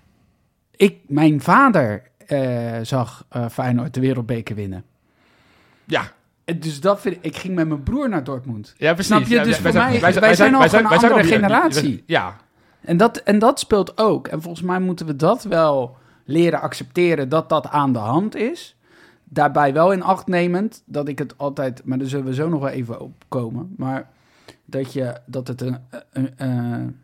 ik, mijn vader eh, zag eh, Feyenoord de wereldbeker winnen.
ja.
En Dus dat vind ik, ik ging met mijn broer naar Dortmund.
Ja, precies.
Snap je?
Ja,
Dus
wij
voor
zijn-
mij-
wij zijn-
wij zijn al
wij
een
wij
andere generatie.
Ja,
En dat, en dat speelt ook. En volgens mij moeten we dat wel leren accepteren dat dat aan de hand is. Daarbij wel in acht nemend dat ik het altijd, maar daar zullen we zo nog wel even op komen. Maar dat je, dat het een, een- een-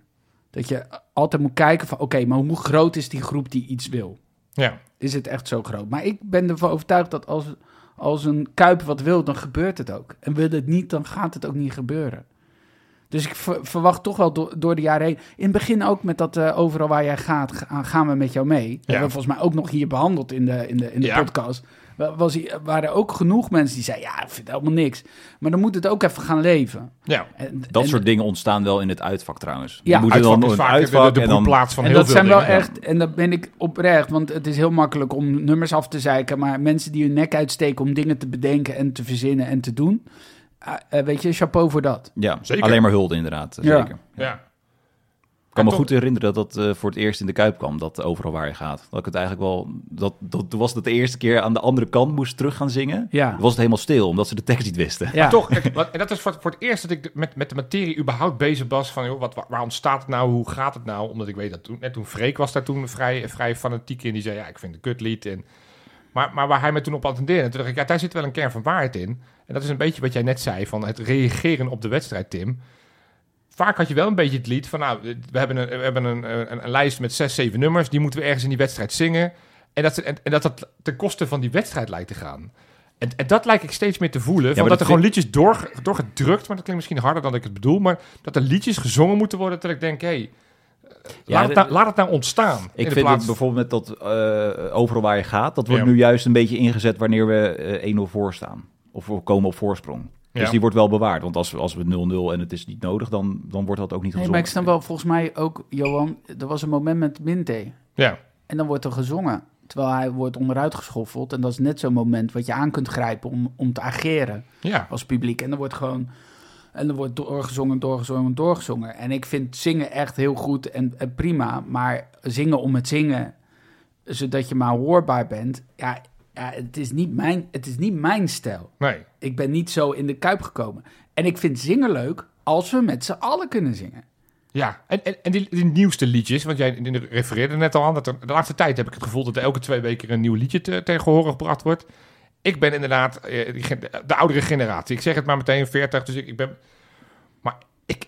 dat je altijd moet kijken van oké, maar hoe groot is die groep die iets wil?
ja.
Is het echt zo groot? Maar ik ben ervan overtuigd dat als, als een kuip wat wil, dan gebeurt het ook. En wil het niet, dan gaat het ook niet gebeuren. Dus ik ver- verwacht toch wel door, door de jaren heen. In het begin ook met dat eh, overal waar jij gaat, ga- gaan we met jou mee. Dat hebben we volgens mij ook nog hier behandeld in de, in de, in de
Ja.
podcast. Wa- Was, waren ook genoeg mensen die zeiden, ja, ik vind helemaal niks. Maar dan moet het ook even gaan leven.
ja.
En,
Dat
en-
soort dingen ontstaan wel in het uitvak trouwens.
Ja,
Je moet er
Uitvak
dan
is
een
vaak de,
uitvak
de,
en dan
broedplaats van
en
heel
dat
veel
zijn wel echt, en dat ben ik oprecht, want het is heel makkelijk om nummers af te zeiken, maar mensen die hun nek uitsteken om dingen te bedenken en te verzinnen en te doen, ah, eh, weet je, chapeau voor dat.
ja,
Zeker.
alleen maar hulde inderdaad. eh,
Ja.
Zeker.
Ja.
Ik kan me
toch-
goed herinneren dat dat eh, voor het eerst in de Kuip kwam, dat overal waar je gaat. Dat ik het eigenlijk wel, dat, dat toen was het de eerste keer aan de andere kant moest terug gaan zingen.
Ja.
Dan was het helemaal stil, omdat ze de tekst niet wisten.
Ja.
Toch, kijk, wat- en dat is voor, voor het eerst dat ik met, met de materie überhaupt bezig was. Van, joh, wat, waar, waar ontstaat het nou? Hoe gaat het nou? Omdat ik weet dat toen, net toen Freek was daar toen vrij, vrij fanatiek in. Die zei, ja, ik vind het een kutlied. En, maar, maar waar hij me toen op attendeerde, toen dacht ik, ja, daar zit wel een kern van waarheid in. En dat is een beetje wat jij net zei, van het reageren op de wedstrijd, Tim. Vaak had je wel een beetje het lied van, nou, we hebben een, we hebben een, een, een lijst met zes, zeven nummers. Die moeten we ergens in die wedstrijd zingen. En dat, en, en dat dat ten koste van die wedstrijd lijkt te gaan. En, en dat lijkt ik steeds meer te voelen. van
maar
dat
dat
er gewoon liedjes door, doorgedrukt, maar dat klinkt misschien harder dan ik het bedoel. Maar dat er liedjes gezongen moeten worden, dat ik denk, hé, hey,
Ja,
laat, het nou, laat het nou ontstaan.
Ik vind
plaats-
het bijvoorbeeld met dat eh, overal waar je gaat, dat wordt
Ja.
nu juist een beetje ingezet wanneer we eh 1-0 voor staan. Of we komen op voorsprong. Dus
Ja.
die wordt wel bewaard. Want als, we- als we 0-0 en het is niet nodig, dan, dan wordt dat ook niet
Nee,
gezongen.
maar ik snap wel, volgens mij ook, Johan, er was een moment met Minte.
Ja,
En dan wordt er gezongen, terwijl hij wordt onderuit geschoffeld. En dat is net zo'n moment wat je aan kunt grijpen om, om te ageren
ja.
als publiek. En dan wordt gewoon, en dan wordt doorgezongen, doorgezongen, doorgezongen. En ik vind zingen echt heel goed en, en prima, maar zingen om het zingen, zodat je maar hoorbaar bent, ja, ja het, is niet mijn, het is niet mijn stijl.
Nee.
Ik ben niet zo in de kuip gekomen. En ik vind zingen leuk als we met z'n allen kunnen zingen.
Ja, en, en, en die, die nieuwste liedjes, want jij refereerde net al aan, dat er, de laatste tijd heb ik het gevoel dat er elke twee weken een nieuw liedje te, tegen horen gebracht wordt. Ik ben inderdaad eh, de oudere generatie. Ik zeg het maar meteen 40, dus ik, ik ben... Maar ik,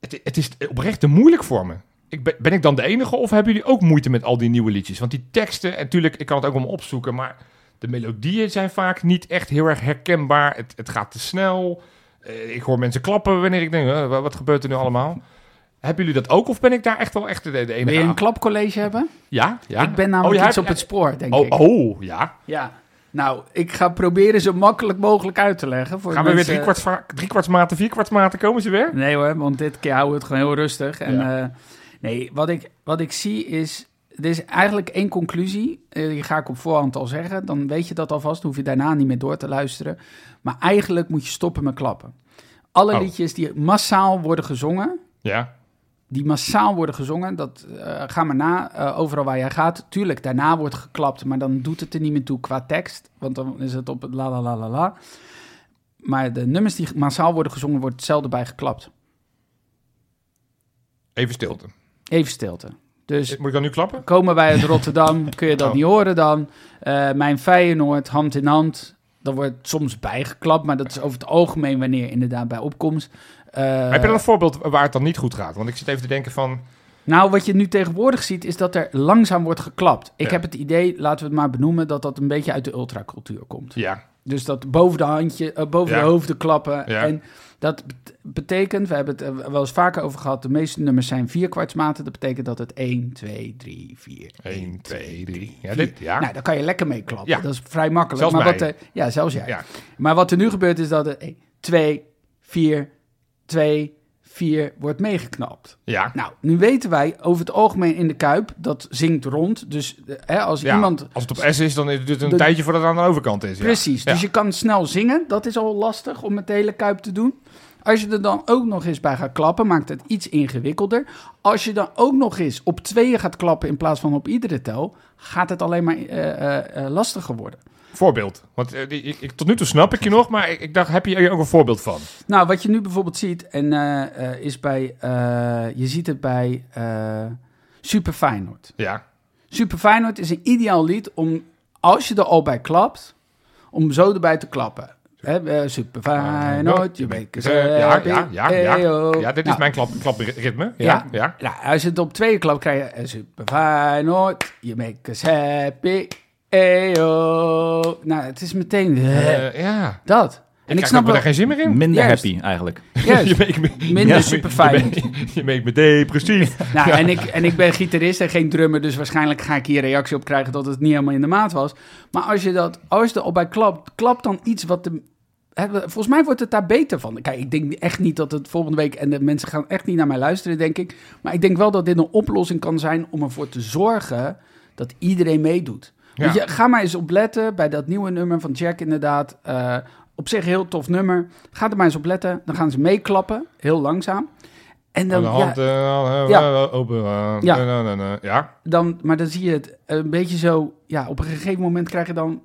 het, het is oprecht te moeilijk voor me. Ik ben, ben ik dan de enige of hebben jullie ook moeite met al die nieuwe liedjes? Want die teksten, en natuurlijk, ik kan het ook allemaal opzoeken, maar de melodieën zijn vaak niet echt heel erg herkenbaar. Het, het gaat te snel. Eh, ik hoor mensen klappen wanneer ik denk, wa- wat gebeurt er nu allemaal? Hebben jullie dat ook of ben ik daar echt wel echt de, de enige
Wil je een
aan?
klapcollege hebben?
Ja, ja.
Ik ben namelijk
Oh,
iets op het spoor, denk
Oh,
ik.
oh, ja.
Ja. Nou, ik ga proberen zo makkelijk mogelijk uit te leggen. Voor
Gaan we weer drie kwarts, va- drie kwarts maten, vier kwarts maten, komen ze weer?
Nee hoor, want dit keer houden we het gewoon heel rustig. En,
Ja.
eh, nee, wat ik, wat ik zie is... Er is eigenlijk één conclusie. eh, die ga ik op voorhand al zeggen. Dan weet je dat alvast. Dan hoef je daarna niet meer door te luisteren. Maar eigenlijk moet je stoppen met klappen. Alle
Oh.
liedjes die massaal worden gezongen...
Ja.
die massaal worden gezongen, dat eh, ga maar na, eh, overal waar jij gaat. Tuurlijk, daarna wordt geklapt, maar dan doet het er niet meer toe qua tekst. Want dan is het op het la la la la la. Maar de nummers die massaal worden gezongen, wordt hetzelfde bij geklapt.
Even stilte.
Even stilte. Dus
Moet ik dan nu klappen?
komen wij uit Rotterdam, kun je dat
Oh.
niet horen dan. Eh, mijn Feyenoord, hand in hand. Dan wordt soms bijgeklapt, maar dat is over het algemeen wanneer inderdaad bij opkomst. Eh,
Heb je dan een voorbeeld waar het dan niet goed gaat? Want ik zit even te denken van...
Nou, wat je nu tegenwoordig ziet, is dat er langzaam wordt geklapt. Ik
Ja.
heb het idee, laten we het maar benoemen, dat dat een beetje uit de ultracultuur komt.
Ja,
Dus dat boven de handje, eh, boven
Ja.
de hoofden klappen.
Ja.
En dat bet- betekent, we hebben het er wel eens vaker over gehad, de meeste nummers zijn vierkwartsmaten. Dat betekent dat het 1, 2, 3, 4.
1, 2, 3. Ja, dit, ja.
Nou, daar kan je lekker mee klappen.
Ja.
Dat is vrij makkelijk.
Zelfs
maar
mij.
wat er, ja, zelfs jij.
Ja.
Maar wat er nu gebeurt is dat het 2, 4, 2, 4 wordt meegeknapt.
ja.
Nou, nu weten wij over het algemeen in de Kuip, dat zingt rond. Dus eh, hè, als
Ja,
iemand...
Als het op S is, dan duurt het een
De-
tijdje voordat het aan de overkant is. Ja.
Precies, dus
Ja.
je kan snel zingen. Dat is al lastig om met de hele Kuip te doen. Als je er dan ook nog eens bij gaat klappen, maakt het iets ingewikkelder. Als je dan ook nog eens op tweeën gaat klappen in plaats van op iedere tel, gaat het alleen maar eh, eh, eh, lastiger worden.
Voorbeeld. Want ik, ik- tot nu toe snap ik je nog, maar ik, ik dacht, heb je er ook een voorbeeld van?
Nou, wat je nu bijvoorbeeld ziet, en is bij, je ziet het bij Super Feyenoord.
Ja.
Super Feyenoord is een ideaal lied om, als je er al bij klapt, om zo erbij te klappen. Eh, Super Feyenoord, je weet
Eh, ja, ja, ja, ja. Ja, dit is
Nou,
mijn klap, klapritme. Ja,
Ja.
ja.
Nou, als je het op tweeën klapt, krijg je eh, Super Feyenoord, je make us happy, eyo. Nou, het is meteen eh,
ja.
dat. En ik, snap wel,
geen zin meer in.
Minder
Juist.
happy eigenlijk.
juist,
je make me,
minder
Ja,
super
je
fijn.
make- Je make me depressief.
Nou, en, ik, en ik ben gitarist en geen drummer, dus waarschijnlijk ga ik hier reactie op krijgen dat het niet helemaal in de maat was. Maar als je, dat, als je er al bij klapt, klap dan iets wat de... Volgens mij wordt het daar beter van. Kijk, ik denk echt niet dat het volgende week... en de mensen gaan echt niet naar mij luisteren, denk ik. Maar ik denk wel dat dit een oplossing kan zijn om ervoor te zorgen dat iedereen meedoet.
Ja.
Je, ga maar eens opletten bij dat nieuwe nummer van Jack inderdaad. Eh, op zich een heel tof nummer. Ga er maar eens op letten. Dan gaan ze meeklappen, heel langzaam. En dan,
de
ja,
open.
Ja.
ja.
dan, maar dan zie je het een beetje zo... Ja, op een gegeven moment krijg je dan...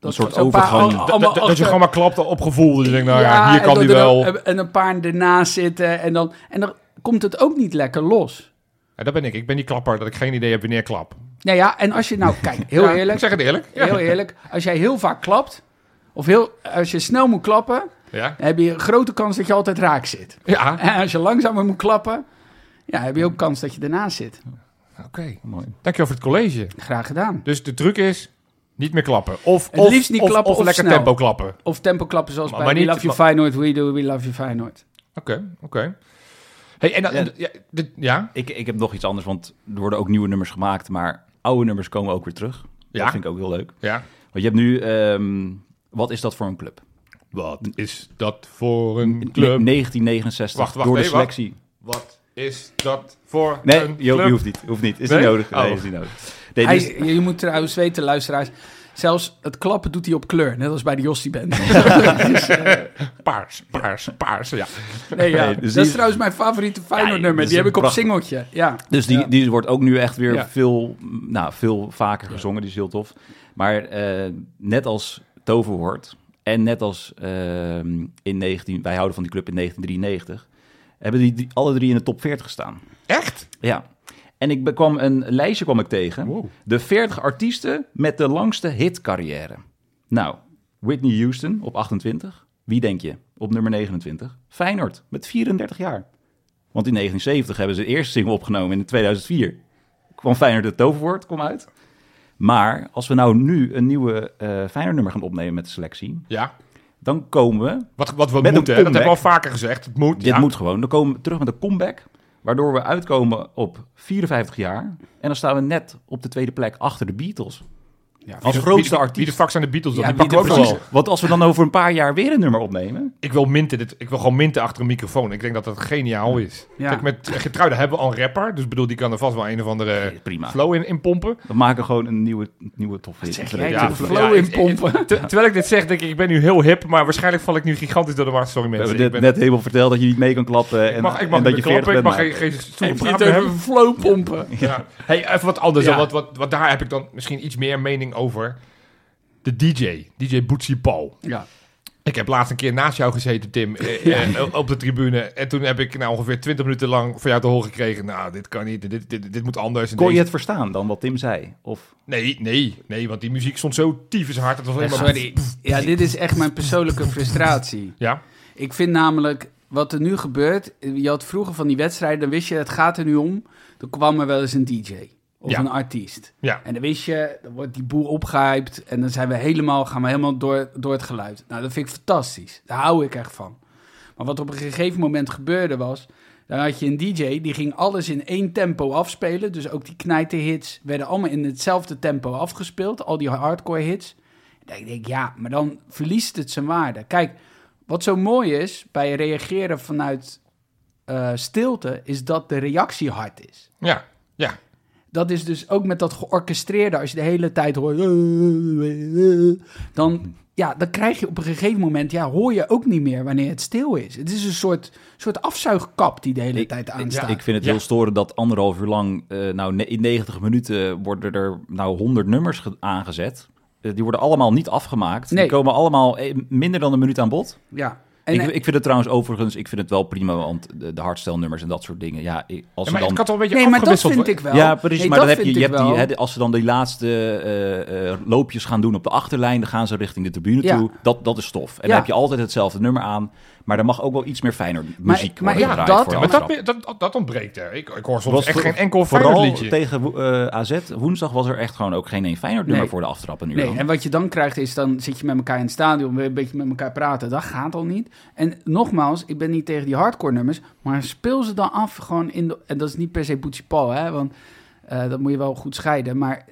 Een soort
paar
overgang.
al-
Dat, dat, dat je gewoon maar klapt op gevoel. Dus je denkt, nou ja,
Ja,
hier kan
en
die wel.
En, en een paar ernaast zitten. En dan, en dan komt het ook niet lekker los.
Ja, dat ben ik. Ik ben die klapper dat ik geen idee heb wanneer ik klap.
Nou ja, en als je nou... Kijk, heel
Ja,
eerlijk.
Ik zeg het eerlijk. Ja.
Heel eerlijk. Als jij heel vaak klapt... Of heel, als je snel moet klappen...
Ja.
Dan heb je een grote kans dat je altijd raak zit.
Ja.
En als je langzamer moet klappen... Ja, heb je ook kans dat je ernaast zit.
Oké.
Mooi.
Dankjewel voor het college.
Graag gedaan.
Dus de truc is niet meer klappen. Of,
Het liefst niet
of,
klappen
of
of
lekker
snel.
tempo klappen.
Of tempo klappen zoals
Maar-
bij
maar
We Love You Feyenoord. We do We Love You Feyenoord.
Oké, oké. Hey, en dan,
Ja.
ja, dit- ja?
Ik, ik heb nog iets anders, want er worden ook nieuwe nummers gemaakt, maar oude nummers komen ook weer terug.
Ja.
Dat vind ik ook heel leuk.
ja.
Want je hebt nu, ehm, wat is dat voor een club?
Wat is dat voor een club?
1969,
Wacht, wacht,
door de
nee,
selectie.
Wat is dat voor
Nee,
een
je, je
club?
hoeft niet. Hoeft niet. Is
Nee?
niet nodig. Nee,
Oh.
is niet nodig. Nee,
Hij,
dus-
je moet trouwens weten, luisteraars. Zelfs het klappen doet hij op kleur. Net als bij de Jossie Band.
Paars, paars, paars, ja.
Nee, ja.
Nee, dus
dat
die-
is trouwens mijn favoriete Feyenoord
Ja,
nummer. Die heb ik op singeltje. Ja.
Dus die,
Ja.
die wordt ook nu echt weer
Ja.
veel, nou, veel vaker gezongen. Die is heel tof. Maar eh, net als Toverwoord en net als ehm, in 19... Wij houden van die club in 1993... hebben die, alle drie in de top 40 gestaan.
Echt?
Ja. En ik kwam een lijstje kwam ik tegen.
Wow.
De 40 artiesten met de langste hitcarrière. Nou, Whitney Houston op 28. Wie denk je? Op nummer 29. Feyenoord met 34 jaar. Want in 1970 hebben ze de eerste single opgenomen in 2004. Kwam Feyenoord het toverwoord, kwam uit. Maar als we nou nu een nieuwe eh Feyenoord nummer gaan opnemen met de selectie...
Ja.
Dan komen we
Wat, wat we
Met
moeten, hè, dat hebben we al vaker gezegd. Het moet.
Dit
ja.
moet gewoon. Dan komen we terug met een comeback. Waardoor we uitkomen op 54 jaar. En dan staan we net op de tweede plek achter de Beatles.
Ja,
Als
Wie de-
grootste
Wie de
artiest.
fuck zijn de Beatles dan?
Ja,
die pakken we ook wel.
Want als we dan over een paar jaar weer een nummer opnemen.
Ik wil, minten dit, ik wil gewoon minten achter een microfoon. Ik denk dat dat geniaal is.
Ja.
Kijk, met Getruide hebben we al een rapper. Dus ik bedoel, die kan er vast wel een of andere
Prima.
flow in, in pompen.
We maken gewoon een nieuwe, nieuwe 40.
jij?
Ja,
flow
ja,
in pompen.
Ter- terwijl ik dit zeg, denk ik, ik ben nu heel hip. Maar waarschijnlijk val ik nu gigantisch door de war. Sorry
We
mensen.
hebben
Ik
dit
ben-
net helemaal verteld dat je niet mee kan klappen. En,
ik mag, ik
en dat
niet
je
meer
40
klappen. Ik
bent.
mag geen,
over
hebben.
flow pompen?
Ja. Hey, even wat anders. Wat daar heb ik dan misschien iets meer mening over. De DJ. DJ Bootsy Paul.
Ja.
Ik heb laatst een keer naast jou gezeten, Tim, eh, eh, op de tribune. En toen heb ik nou ongeveer 20 minuten lang van jou te horen gekregen. Nou, dit kan niet, dit, dit, dit moet anders. En
Kon je
deze-
het verstaan dan wat Tim zei? Of
Nee, nee, nee, want die muziek stond zo tyfus hard. Het was alleen
Ja,
maar...
sorry. Ja, dit is echt mijn persoonlijke frustratie.
Ja,
Ik vind namelijk, wat er nu gebeurt... Je had vroeger van die wedstrijden, dan wist je, het gaat er nu om. Dan kwam er wel eens een DJ. Of
Ja.
een artiest.
ja.
En dan wist je, dan wordt die boel opgehyped. En dan zijn we helemaal, gaan we helemaal door, door het geluid. Nou, dat vind ik fantastisch. Daar hou ik echt van. Maar wat op een gegeven moment gebeurde was... Dan had je een DJ, die ging alles in één tempo afspelen. Dus ook die knijterhits werden allemaal in hetzelfde tempo afgespeeld. Al die hardcore hits. En dan denk ik, ja, maar dan verliest het zijn waarde. Kijk, wat zo mooi is bij reageren vanuit eh, stilte... is dat de reactie hard is.
Ja, ja.
Dat is dus ook met dat georchestreerde, als je de hele tijd hoort, dan, ja, dan krijg je op een gegeven moment, ja, hoor je ook niet meer wanneer het stil is. Het is een soort, soort afzuigkap die de hele
Ik-
tijd aanstaat.
ik vind het
Ja.
heel storend dat anderhalf uur lang, eh, nou in 90 minuten worden er nou 100 nummers ge- aangezet. Eh, die worden allemaal niet afgemaakt.
Nee.
Die komen allemaal eh, minder dan een minuut aan bod.
ja. En,
ik,
eh,
ik vind het trouwens overigens, ik vind het wel prima, want de, de hardstelnummers en dat soort dingen. Ja, als
Ja,
ze
maar
dan
het kan toch een beetje
nee, maar dat vind
worden?
ik wel.
Ja, precies.
Nee,
maar dan
dat
heb je, je hebt die, hè, als ze dan die laatste eh, eh, loopjes gaan doen op de achterlijn, dan gaan ze richting de tribune
Ja.
toe. Dat, dat is stof. En
Ja.
dan heb je altijd hetzelfde nummer aan. Maar er mag ook wel iets meer fijner muziek
maar
worden
ja,
gedraaid
dat-
voor de
Maar
aftrap.
dat, dat, dat ontbreekt er. Ik, ik hoor soms
Was
echt geen enkel
Vooral
liedje.
tegen eh, AZ woensdag was er echt gewoon ook geen één Feyenoord nummer
Nee.
voor de aftrap een uur
Nee, en wat je dan krijgt is, dan zit je met elkaar in het stadion, weer een beetje met elkaar praten. Dat gaat al niet. En nogmaals, ik ben niet tegen die hardcore nummers, maar speel ze dan af gewoon in de... En dat is niet per se Bootsy Paul, hè, want eh, dat moet je wel goed scheiden. Maar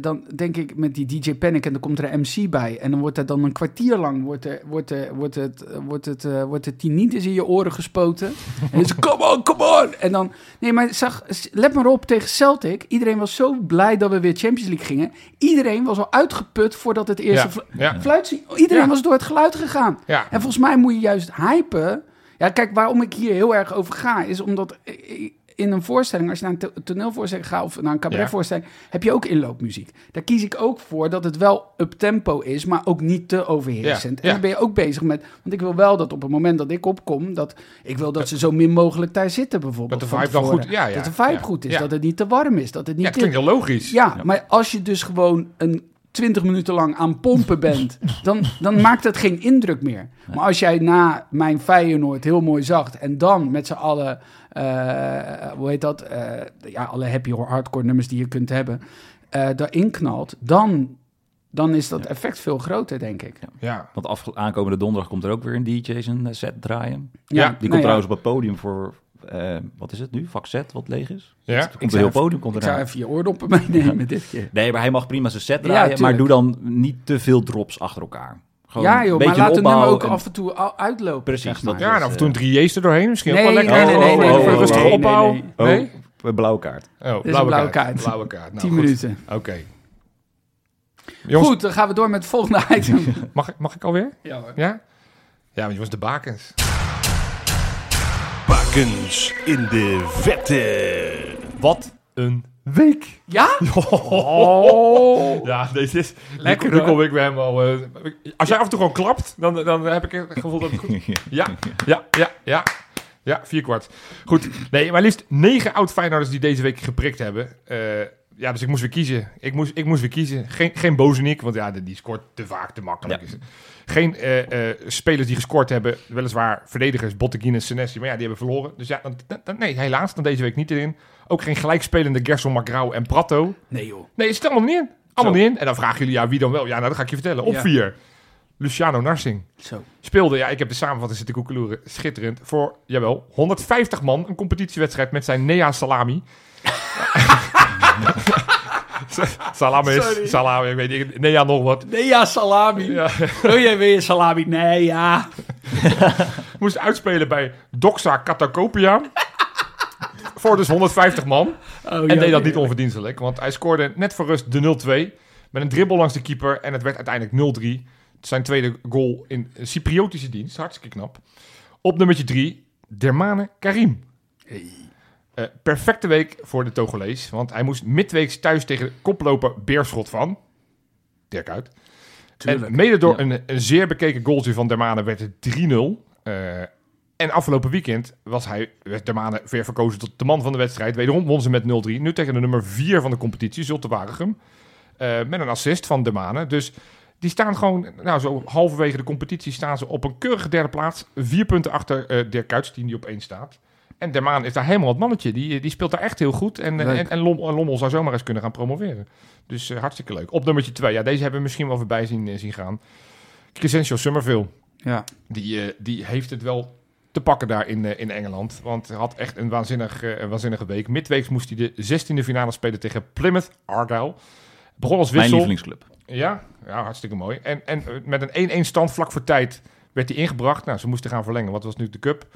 dan denk ik met die DJ Panic en dan komt er een MC bij. En dan wordt er dan een kwartier lang, wordt er, wordt er, wordt het, eh, wordt het, eh, wordt het tinnitus in je oren gespoten. en het, come on, come on. En dan, nee, maar zag, let maar op, tegen Celtic, iedereen was zo blij dat we weer Champions League gingen. Iedereen was al uitgeput voordat het eerste
Ja,
flu-
ja.
fluit... Iedereen
Ja.
was door het geluid gegaan. En volgens mij moet je juist hypen. Ja, kijk, waarom ik hier heel erg over ga, is omdat i- in een voorstelling, als je naar een to- toneelvoorstelling gaat of naar een cabaretvoorstelling, heb je ook inloopmuziek. Daar kies ik ook voor dat het wel up tempo is, maar ook niet te overheersend.
Ja,
En dan ben je ook bezig met, want ik wil wel dat op het moment dat ik opkom, dat ik wil dat ze zo min mogelijk daar zitten bijvoorbeeld.
Dat de vibe dan goed- ja, ja,
dat de vibe goed is, dat het niet te warm is, dat het niet
Ja, klinkt heel logisch.
ja, maar als je dus gewoon een 20 minuten lang aan pompen bent, dan, dan maakt het geen indruk meer. Maar als jij na mijn Feyenoord heel mooi zacht en dan met z'n allen, hoe heet dat, Eh, ja, alle happy hardcore nummers die je kunt hebben, eh daarin knalt, dan, dan is dat effect veel groter, denk ik.
Ja.
Want afge- aankomende donderdag komt er ook weer een DJ zijn eh, set draaien.
Ja,
Die komt
nou ja,
trouwens op het podium voor, eh, wat is het nu? Vak Z, wat leeg is.
Ja.
Komt een heel podium. Komt
Ik zou even je oordoppen meenemen dit keer.
Nee, maar hij mag prima zijn set
Ja,
draaien. maar doe dan niet te veel drops achter elkaar. Gewoon
Ja joh, maar laat de nummer ook
en-
af en toe uitlopen.
Precies,
zeg
dat
maar.
Ja, en af en toe een 3J's er doorheen. Misschien
Nee,
ook wel lekker.
nee, nee, nee,
Oh,
nee,
oh,
nee,
oh,
nee,
rustig
nee,
opbouwen.
nee,
Oh, blauwe kaart.
Oh,
een
blauwe,
blauwe
kaart.
kaart.
Blauwe kaart. Nou,
10
goed.
minuten.
Oké. Jongens,
Goed, dan gaan we door met het volgende item.
mag, ik- mag ik alweer?
ja, hoor.
Ja? Ja, want jongens, de bakens.
Bakens in de vette.
Wat een week.
ja?
Oh. Ja, deze is...
Lekker,
Nu kom ik weer helemaal... eh, als jij af en toe gewoon klapt, dan, dan heb ik het gevoel dat het goed is. Ja, ja, ja, ja. Ja, vier kwart. Goed. Nee, maar liefst negen oud-Feyenoorders die deze week geprikt hebben. Eh, ja, dus ik moest weer kiezen. Ik moest, ik moest weer kiezen. Geen, geen Bozenik, want ja, die scoort te vaak, te makkelijk. Geen eh, eh, spelers die gescoord hebben. Weliswaar verdedigers, Botteguin en Senesi. Maar ja, die hebben verloren. Dus ja, dan, dan- dan- nee, helaas. Dan deze week niet erin. Ook geen gelijkspelende Gerson Magrau en Prato.
Nee joh.
Nee, het zit allemaal niet in. Allemaal
Zo.
niet in. En dan vragen jullie, ja, wie dan wel? Ja, nou, dat ga ik je vertellen. Op
Ja.
vier. Luciano Narsing
Zo.
speelde, ja, ik heb de samenvatting zitten koekeloeren, schitterend, voor, jawel, 150 man, een competitiewedstrijd met zijn Nea Salami. salami is, salami, ik weet niet, Nea nog wat.
Nee ja, salami.
Ja.
Wil jij weer salami? Nee ja.
Moest uitspelen bij Doxa Katakopia. voor dus 150 man.
Oh,
En deed dat niet onverdienstelijk, want hij scoorde net voor rust de 0-2. Met een dribbel langs de keeper en het werd uiteindelijk 0-3. Zijn tweede goal in Cypriotische dienst, hartstikke knap. Op nummertje 3, Dermane Karim. Eh, perfecte week voor de Togolees, want hij moest midweeks thuis tegen koploper Beerschot van. Dirk uit.
Tuurlijk.
En mede door
Ja.
een, een zeer bekeken goaltje van Dermane werd het 3-0. Eh, en afgelopen weekend was hij, werd Dermane weer verkozen tot de man van de wedstrijd. Wederom won ze met 0-3. Nu tegen de nummer 4 van de competitie, Zulte Waregem. Eh, met een assist van Dermane. Dus die staan gewoon, nou zo halverwege de competitie staan ze op een keurige derde plaats. Vier punten achter eh Dirk die op één staat. En Dermaan is daar helemaal het mannetje. Die, die speelt daar echt heel goed. En, en, en Lom- en Lommel zou zomaar eens kunnen gaan promoveren. Dus eh, hartstikke leuk. Op nummertje 2. Ja, deze hebben we misschien wel voorbij zien, eh, zien gaan. Crescencio Summerville.
Ja.
Die, eh, die heeft het wel te pakken daar in, eh, in Engeland. Want hij had echt een, waanzinnig, een waanzinnige week. Midweeks moest hij de 16e finale spelen tegen Plymouth Argyle. Begon als
Mijn
wissel.
lievelingsclub.
Ja, ja, hartstikke mooi. En, en met een 1-1 stand vlak voor tijd werd hij ingebracht. Nou, ze moesten gaan verlengen. Wat was nu de cup?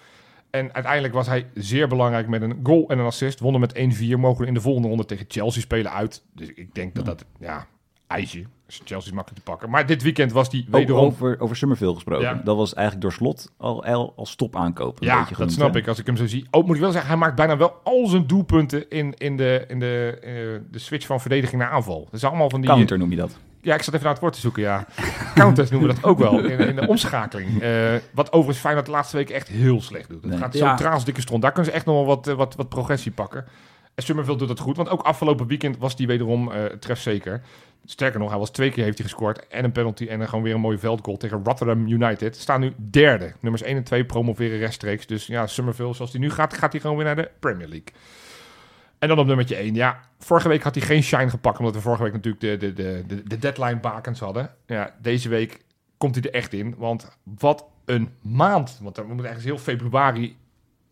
En uiteindelijk was hij zeer belangrijk met een goal en een assist. Wonnen met 1-4. Mogen in de volgende ronde tegen Chelsea spelen uit. Dus ik denk dat dat, ja, ijsje. Dus Chelsea is makkelijk te pakken. Maar dit weekend was die
Ook
wederom...
over, over Summerville gesproken.
Ja.
Dat was eigenlijk door slot al, al als top aankopen.
Ja, dat snap ik als ik hem zo zie. Ook moet ik wel zeggen, hij maakt bijna wel al zijn doelpunten in, in, de, in de, eh, de switch van verdediging naar aanval. Dat is allemaal van die...
Counter noem je dat.
Ja, ik zat even naar het woord te zoeken, ja. Counters noemen we dat ook wel, in, in de omschakeling. Eh, wat overigens Feyenoord de laatste week echt heel slecht doet. Het
Nee.
gaat zo
Ja.
dikke stront. Daar kunnen ze echt nog wel wat, eh, wat, wat progressie pakken. En Summerville doet dat goed, want ook afgelopen weekend was hij wederom eh trefzeker. Sterker nog, hij was twee keer heeft hij gescoord. En een penalty en dan gewoon weer een mooie veldgoal tegen Rotterdam United. Staan nu derde. Nummers 1 en 2 promoveren rechtstreeks. Dus ja, Summerville, zoals hij nu gaat, gaat hij gewoon weer naar de Premier League. En dan op nummertje 1. Ja, vorige week had hij geen shine gepakt, omdat we vorige week natuurlijk de, de, de, de, de deadline bakens hadden. Ja, deze week komt hij er echt in. Want wat een maand. Want we moeten ergens heel februari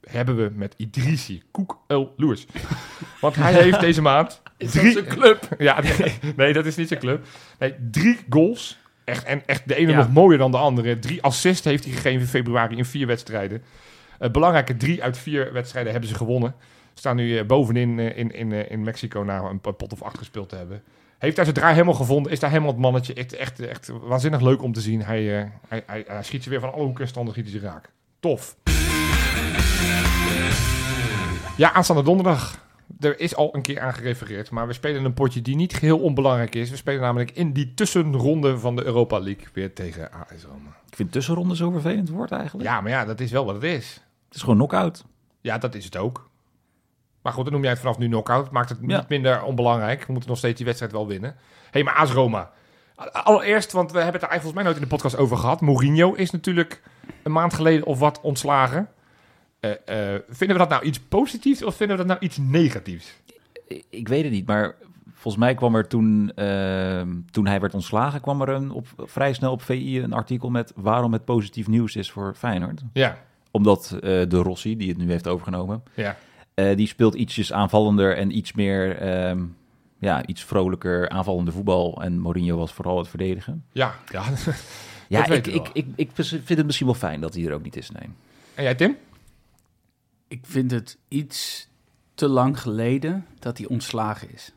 hebben we met Idrissi, Koek El Lewis. Want hij heeft deze maand
Is dat zijn club?
ja, nee, nee, dat is niet zijn club. Nee, drie goals. Echt, en echt de ene
Ja.
nog mooier dan de andere. Drie assists heeft hij gegeven in februari in vier wedstrijden. Eh, belangrijke drie uit vier wedstrijden hebben ze gewonnen. Staan nu eh, bovenin eh, in, in, eh, in Mexico na een pot of acht gespeeld te hebben. Heeft daar zijn draai helemaal gevonden. Is daar helemaal het mannetje. Echt, echt, echt waanzinnig leuk om te zien. Hij, hij, hij, hij schiet ze weer van alle hoeken en standen schiet hij ze raak. Tof. Ja, aanstaande donderdag. Er is al een keer aan gerefereerd, maar we spelen een potje die niet geheel onbelangrijk is. We spelen namelijk in die tussenronde van de Europa League weer tegen AS Roma.
Ik vind tussenronde zo vervelend woord eigenlijk.
Ja, maar ja, dat is wel wat het is.
Het is gewoon knock-out.
Ja, dat is het ook. Maar goed, dan noem jij het vanaf nu knock-out. Maakt het
Ja.
niet minder onbelangrijk. We moeten nog steeds die wedstrijd wel winnen. Hé, hey, maar AS Roma. Allereerst, want we hebben het er eigenlijk volgens mij nooit in de podcast over gehad. Mourinho is natuurlijk een maand geleden of wat ontslagen. Eh, eh, vinden we dat nou iets positiefs of vinden we dat nou iets negatiefs?
Ik- Ik weet het niet, maar volgens mij kwam er toen, ehm, toen hij werd ontslagen, kwam er een op, vrij snel op VI een artikel met waarom het positief nieuws is voor Feyenoord.
Ja,
Omdat eh, de Rossi, die het nu heeft overgenomen,
ja.
Eh, die speelt ietsjes aanvallender en iets meer, ehm, ja, iets vrolijker aanvallende voetbal. En Mourinho was vooral het verdedigen.
Ja, ja.
Ja, ik, ik, ik, ik vind het misschien wel fijn dat hij er ook niet is, nee.
En jij, Tim?
Ik vind het iets te lang geleden dat hij ontslagen is.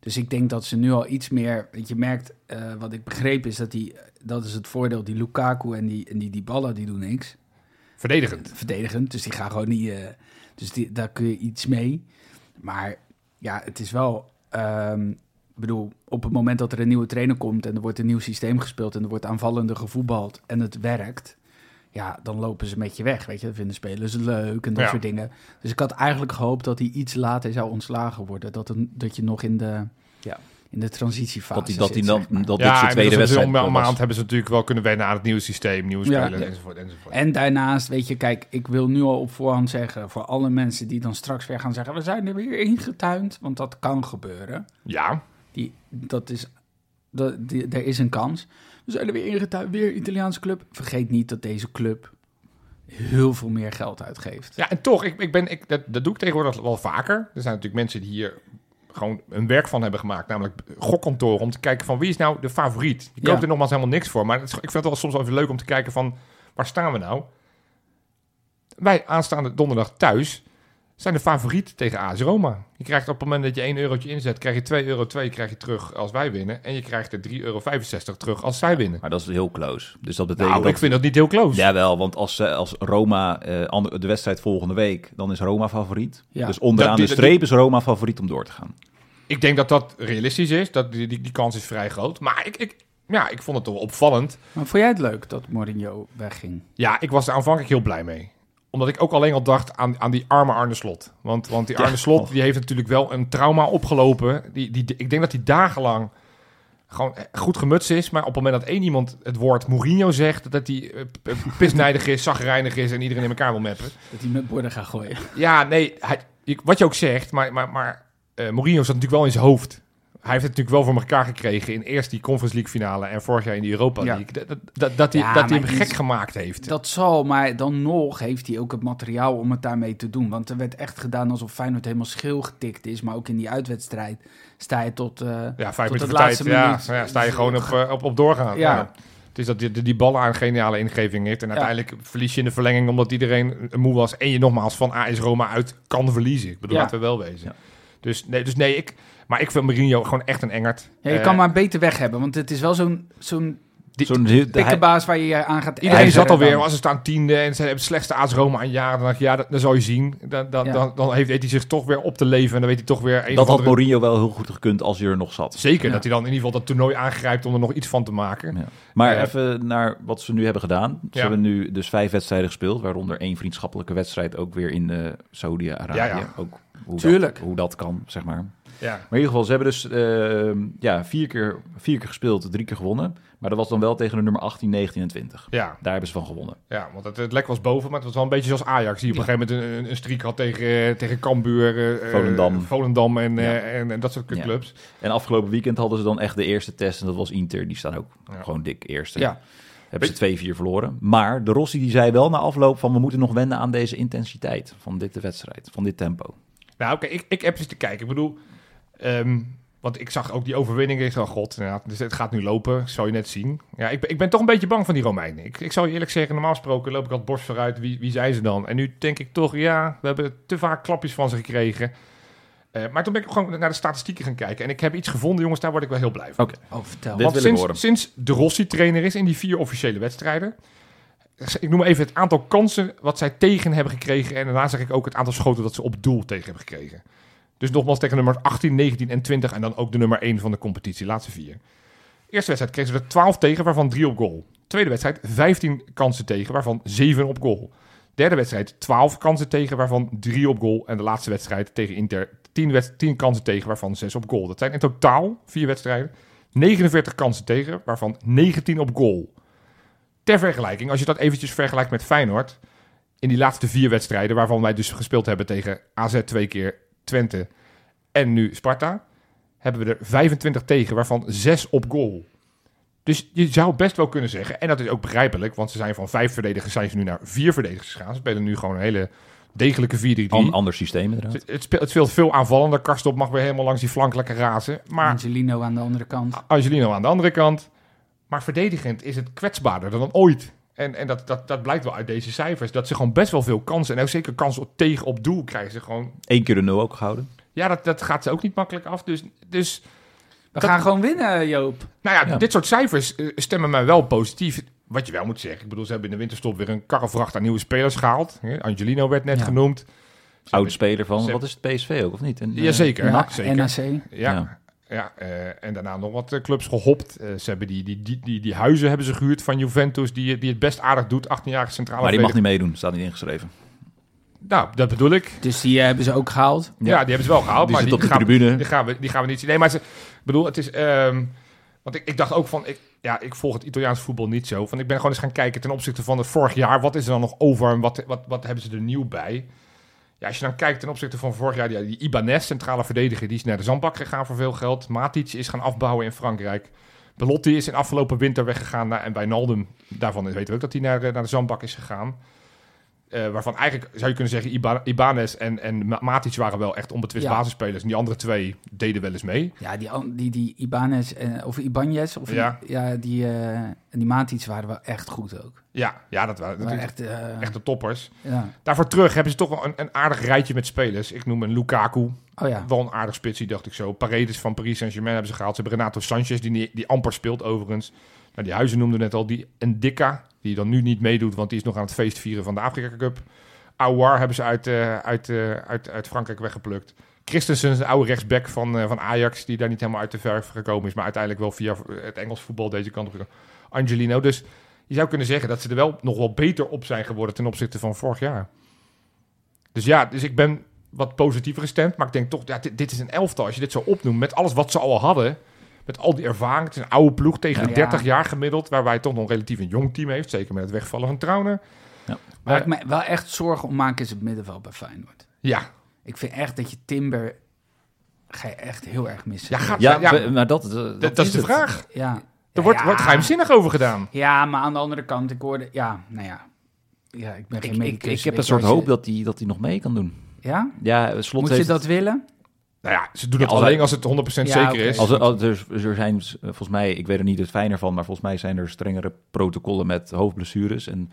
Dus ik denk dat ze nu al iets meer... Want je merkt, eh, wat ik begreep is dat die... Dat is het voordeel, die Lukaku en die, en die Dybala, die doen niks.
Verdedigend.
Verdedigend, dus die gaan gewoon niet... eh, dus die, daar kun je iets mee. Maar ja, het is wel... ehm, ik bedoel, op het moment dat er een nieuwe trainer komt... en er wordt een nieuw systeem gespeeld... en er wordt aanvallender gevoetbald en het werkt... ja, dan lopen ze met je weg. Weet je, dat vinden spelers leuk en dat
Ja.
soort dingen. Dus ik had eigenlijk gehoopt dat hij iets later zou ontslagen worden. Dat, een, dat je nog in de,
Ja.
In de transitiefase
Dat hij dat,
zit,
die dan,
zeg maar.
dat
Ja,
dit zijn tweede
dus
wedstrijd
om een maand hebben ze natuurlijk wel kunnen wennen aan het nieuwe systeem, nieuwe
Ja.
spelers
Ja.
enzovoort. enzovoort.
En daarnaast, weet je, kijk, ik wil nu al op voorhand zeggen... voor alle mensen die dan straks weer gaan zeggen... we zijn er weer ingetuind, want dat kan gebeuren.
Ja,
Die, dat is, dat, die, er is een kans. We zijn er weer ingetuind, weer Italiaanse club. Vergeet niet dat deze club heel veel meer geld uitgeeft.
Ja, en toch, ik, ik ben, ik, dat, dat doe ik tegenwoordig wel vaker. Er zijn natuurlijk mensen die hier gewoon een werk van hebben gemaakt, namelijk gokkantoren, om te kijken van wie is nou de favoriet. Je koopt
Ja.
er nogmaals helemaal niks voor, maar het ik vind het wel soms even leuk om te kijken van waar staan we nou? Wij aanstaande donderdag thuis zijn de favoriet tegen AS Roma. Je krijgt op het moment dat je 1 eurotje inzet, krijg je 2 euro 2 krijg je terug als wij winnen. En je krijgt er 3,65 euro terug als zij winnen.
Maar dat is heel close. Dus dat betekent
Nou,
dat...
ik vind dat niet heel close.
Jawel, want als, eh, als Roma eh, de wedstrijd volgende week, dan is Roma favoriet.
Ja.
Dus onderaan
Dat-
de
die-
streep is Roma favoriet om door te gaan.
Ik denk dat dat realistisch is. Dat die, die, die kans is vrij groot. Maar ik, ik, ja, ik vond het toch wel opvallend.
Maar vond jij het leuk dat Mourinho wegging?
Ja, ik was er aanvankelijk heel blij mee. Omdat ik ook alleen al dacht aan, aan die arme Arne Slot. Want, want die
Ja.
Arne Slot die heeft natuurlijk wel een trauma opgelopen. Die, die, ik denk dat hij dagenlang gewoon goed gemutst is. Maar op het moment dat één iemand het woord Mourinho zegt... dat hij eh, p- pisnijdig is, zagrijnig is en iedereen in elkaar wil meppen.
Dat hij met borden gaat gooien.
Ja, nee, hij, wat je ook zegt, maar, maar, maar eh, Mourinho zat natuurlijk wel in zijn hoofd. Hij heeft het natuurlijk wel voor elkaar gekregen in eerst die Conference League finale en vorig jaar in die Europa. League. Dat, dat, dat, dat hij,
Ja,
dat hij hem gek gemaakt heeft.
Dat zal, maar dan nog heeft hij ook het materiaal om het daarmee te doen. Want er werd echt gedaan alsof Feyenoord helemaal schil getikt is. Maar ook in die uitwedstrijd sta je tot... eh,
ja, vijf
tot
minuten tijd.
minuut.
ja, sta je gewoon op, eh, op, op doorgaan.
Ja.
Het is dat die, die, die ballen aan geniale ingeving heeft. En uiteindelijk verlies je in de verlenging omdat iedereen moe was. En je nogmaals van AS Roma uit kan verliezen. Ik bedoel, laten we wel wezen. Dus, nee, dus nee, ik... Maar ik vind Mourinho gewoon echt een engert.
ja, je
Eh,
kan maar beter weg hebben. Want het is wel zo'n zo'n
Zo'n
pikkenbaas waar je je aan gaat
Iedereen zat alweer, als ze staan tiende en ze hebben het slechtste AS Roma aan jaren. Dan dacht je, ja, dat, dat zal je zien. Dan, dan,
Ja.
dan, dan heeft, hij zich toch weer op te leven en dan weet hij toch weer... Een
dat had
andere-
Mourinho wel heel goed gekund als hij er nog zat.
Zeker,
Ja.
dat hij dan in ieder geval dat toernooi aangrijpt om er nog iets van te maken.
Ja. Maar
Ja.
even naar wat ze nu hebben gedaan. Ze
Ja.
hebben nu dus vijf wedstrijden gespeeld, waaronder één vriendschappelijke wedstrijd ook weer in eh Saudi-Arabië.
Ja, ja.
Ook hoe
Tuurlijk.
Dat, hoe dat kan, zeg maar.
Ja.
Maar in ieder geval, ze hebben dus eh, ja, vier, keer, vier keer gespeeld, drie keer gewonnen. Maar dat was dan wel tegen de nummer 18, 19 en 20.
Ja,
Daar hebben ze van gewonnen.
ja, want het, het lek was boven, maar het was wel een beetje zoals Ajax. Die op een gegeven moment een, een, streak had tegen, eh, tegen Cambuur, eh, eh,
Volendam.
Volendam en, en, en dat soort
Ja.
clubs.
En afgelopen weekend hadden ze dan echt de eerste test. En dat was Inter. Die staan ook
Ja.
gewoon dik eerste.
Ja.
Hebben ze 2-4 verloren. Maar de Rossi die zei wel na afloop van... we moeten nog wennen aan deze intensiteit van dit wedstrijd. Van dit tempo.
Nou, oké, ik, ik heb eens te kijken. Ik bedoel, ehm, want ik zag ook die overwinning. Ik dacht, god, ja, dus het gaat nu lopen. Zou je net zien. Ja, ik, ben- ik ben toch een beetje bang van die Romeinen. Ik, ik zal je eerlijk zeggen, normaal gesproken loop ik altijd borst vooruit. Wie, wie zijn ze dan? En nu denk ik toch, ja, we hebben te vaak klapjes van ze gekregen. Eh, maar toen ben ik gewoon naar de statistieken gaan kijken. En ik heb iets gevonden, jongens, daar word ik wel heel blij van.
Oké.
Oh, vertel.
Dit
Want
wil ik
sinds,
horen.
sinds de Rossi trainer is in die vier officiële wedstrijden. Ik noem even het aantal kansen wat zij tegen hebben gekregen. En daarna zeg ik ook het aantal schoten dat ze op doel tegen hebben gekregen. Dus nogmaals tegen nummer 18, 19 en 20. En dan ook de nummer 1 van de competitie, laatste vier. Eerste wedstrijd kregen ze er 12 tegen, waarvan 3 op goal. Tweede wedstrijd 15 kansen tegen, waarvan 7 op goal. Derde wedstrijd 12 kansen tegen, waarvan 3 op goal. En de laatste wedstrijd tegen Inter 10, wed- 10 kansen tegen, waarvan 6 op goal. Dat zijn in totaal vier wedstrijden. 49 kansen tegen, waarvan 19 op goal. Ter vergelijking, als je dat eventjes vergelijkt met Feyenoord... in die laatste vier wedstrijden, waarvan wij dus gespeeld hebben tegen AZ twee keer, Twente en nu Sparta... hebben we er 25 tegen, waarvan 6 op goal. Dus je zou best wel kunnen zeggen, en dat is ook begrijpelijk... want ze zijn van vijf verdedigers zijn ze nu naar vier verdedigers gegaan. Ze spelen nu gewoon een hele degelijke 4-3-3.
An ander systeem inderdaad.
Het, het, speelt, het speelt veel aanvallender. Karstop mag weer helemaal langs die flank lekker razen. Maar
Angelino aan de andere kant.
Angelino aan de andere kant. Maar verdedigend is het kwetsbaarder dan ooit. En, en dat, dat, dat blijkt wel uit deze cijfers. Dat ze gewoon best wel veel kansen. En ook zeker kansen op, tegen op doel krijgen ze gewoon.
Eén keer de nul ook gehouden.
Ja, dat, dat gaat ze ook niet makkelijk af. Dus, dus
We
Dat-
gaan gewoon winnen, Joop.
nou ja,
Ja.
dit soort cijfers eh, stemmen mij wel positief. Wat je wel moet zeggen. Ik bedoel, ze hebben in de winterstop weer een karrevracht aan nieuwe spelers gehaald. Hè, Angelino werd net
Ja.
genoemd. Ze
Oud speler van, wat is het, PSV ook of niet? En,
Jazeker.
Ja,
zeker.
NAC.
Ja.
Ja. Eh, en daarna nog wat eh, clubs gehopt. Eh, ze hebben die, die, die, die, die huizen hebben ze gehuurd van Juventus, die, die het best aardig doet. 18-jarige centrale
Maar die mag niet meedoen, staat niet ingeschreven.
Nou, dat bedoel ik.
Dus die hebben ze ook gehaald.
Ja, die hebben ze wel gehaald.
Die
maar
zit
die,
op de
gaan,
tribune.
Die gaan, we, die gaan we niet zien. Nee, maar ze, ik bedoel, het is... ehm, want ik, ik dacht ook van... Ik, ja, ik volg het Italiaans voetbal niet zo. Van, ik ben gewoon eens gaan kijken ten opzichte van het vorig jaar. Wat is er dan nog over en wat, wat, wat hebben ze er nieuw bij? Ja, als je dan kijkt ten opzichte van vorig jaar... Die, die Ibanez, centrale verdediger, die is naar de zandbak gegaan voor veel geld. Matic is gaan afbouwen in Frankrijk. Belotti is in afgelopen winter weggegaan. Naar, en bij Naldum, daarvan weten we ook dat hij naar, de- naar de zandbak is gegaan. Eh, waarvan eigenlijk zou je kunnen zeggen, Iba- Ibanez en, en Ma- Matic waren wel echt onbetwist
Ja.
basisspelers. En die andere twee deden wel eens mee.
Ja, die, die, die Ibanez, eh, of Ibanez, of
Ja.
ja. die, eh, en die Matic waren wel echt goed ook.
Ja, ja dat waren
Waren
natuurlijk
echt,
echt de toppers.
ja.
Daarvoor terug hebben ze toch wel een, een aardig rijtje met spelers. Ik noem een Lukaku,
Oh ja.
wel een aardig spitsie, dacht ik zo. Paredes van Paris Saint-Germain hebben ze gehaald. Ze hebben Renato Sanchez, die, die amper speelt overigens. Nou, die Huizen noemde net al. Die Ndika, die dan nu niet meedoet, want die is nog aan het feest vieren van de Afrika Cup. Aouar hebben ze uit, eh, uit, eh, uit, uit Frankrijk weggeplukt. Christensen, de oude rechtsback van, eh, van Ajax, die daar niet helemaal uit de verf gekomen is, maar uiteindelijk wel via het Engels voetbal deze kant op. Angelino. Dus je zou kunnen zeggen dat ze er wel nog wel beter op zijn geworden ten opzichte van vorig jaar. Dus ja, dus ik ben wat positiever gestemd, maar ik denk toch, ja, dit, dit is een elftal. Als je dit zo opnoemt, met alles wat ze al hadden, met al die ervaring, het is een oude ploeg tegen de
Ja.
30 jaar gemiddeld, waarbij toch nog relatief een jong team heeft, zeker met het wegvallen van Trauner.
Waar
Eh,
ik me wel echt zorgen om maak is het middenveld bij Feyenoord.
Ja,
Ik vind echt dat je Timber ga je echt heel erg missen.
ja, gaat,
Ja,
ja,
maar dat, dat,
dat, dat is de
het.
vraag.
ja.
Er
Ja,
wordt,
ja.
wordt geheimzinnig over gedaan.
Ja, maar aan de andere kant, ik hoorde... Ja, nou ja. Ja, ik ben geen
Ik, ik,
medicus.
ik heb een soort
je,
hoop
je-
dat hij dat hij nog mee kan doen.
Ja?
Ja, slot
Moet je
heeft
dat willen?
Nou ja, ze doen
Ja,
het alleen als het 100%
Ja,
zeker is.
Als, als, er, er zijn, volgens mij, ik weet er niet het fijner van, maar volgens mij zijn er strengere protocollen met hoofdblessures. En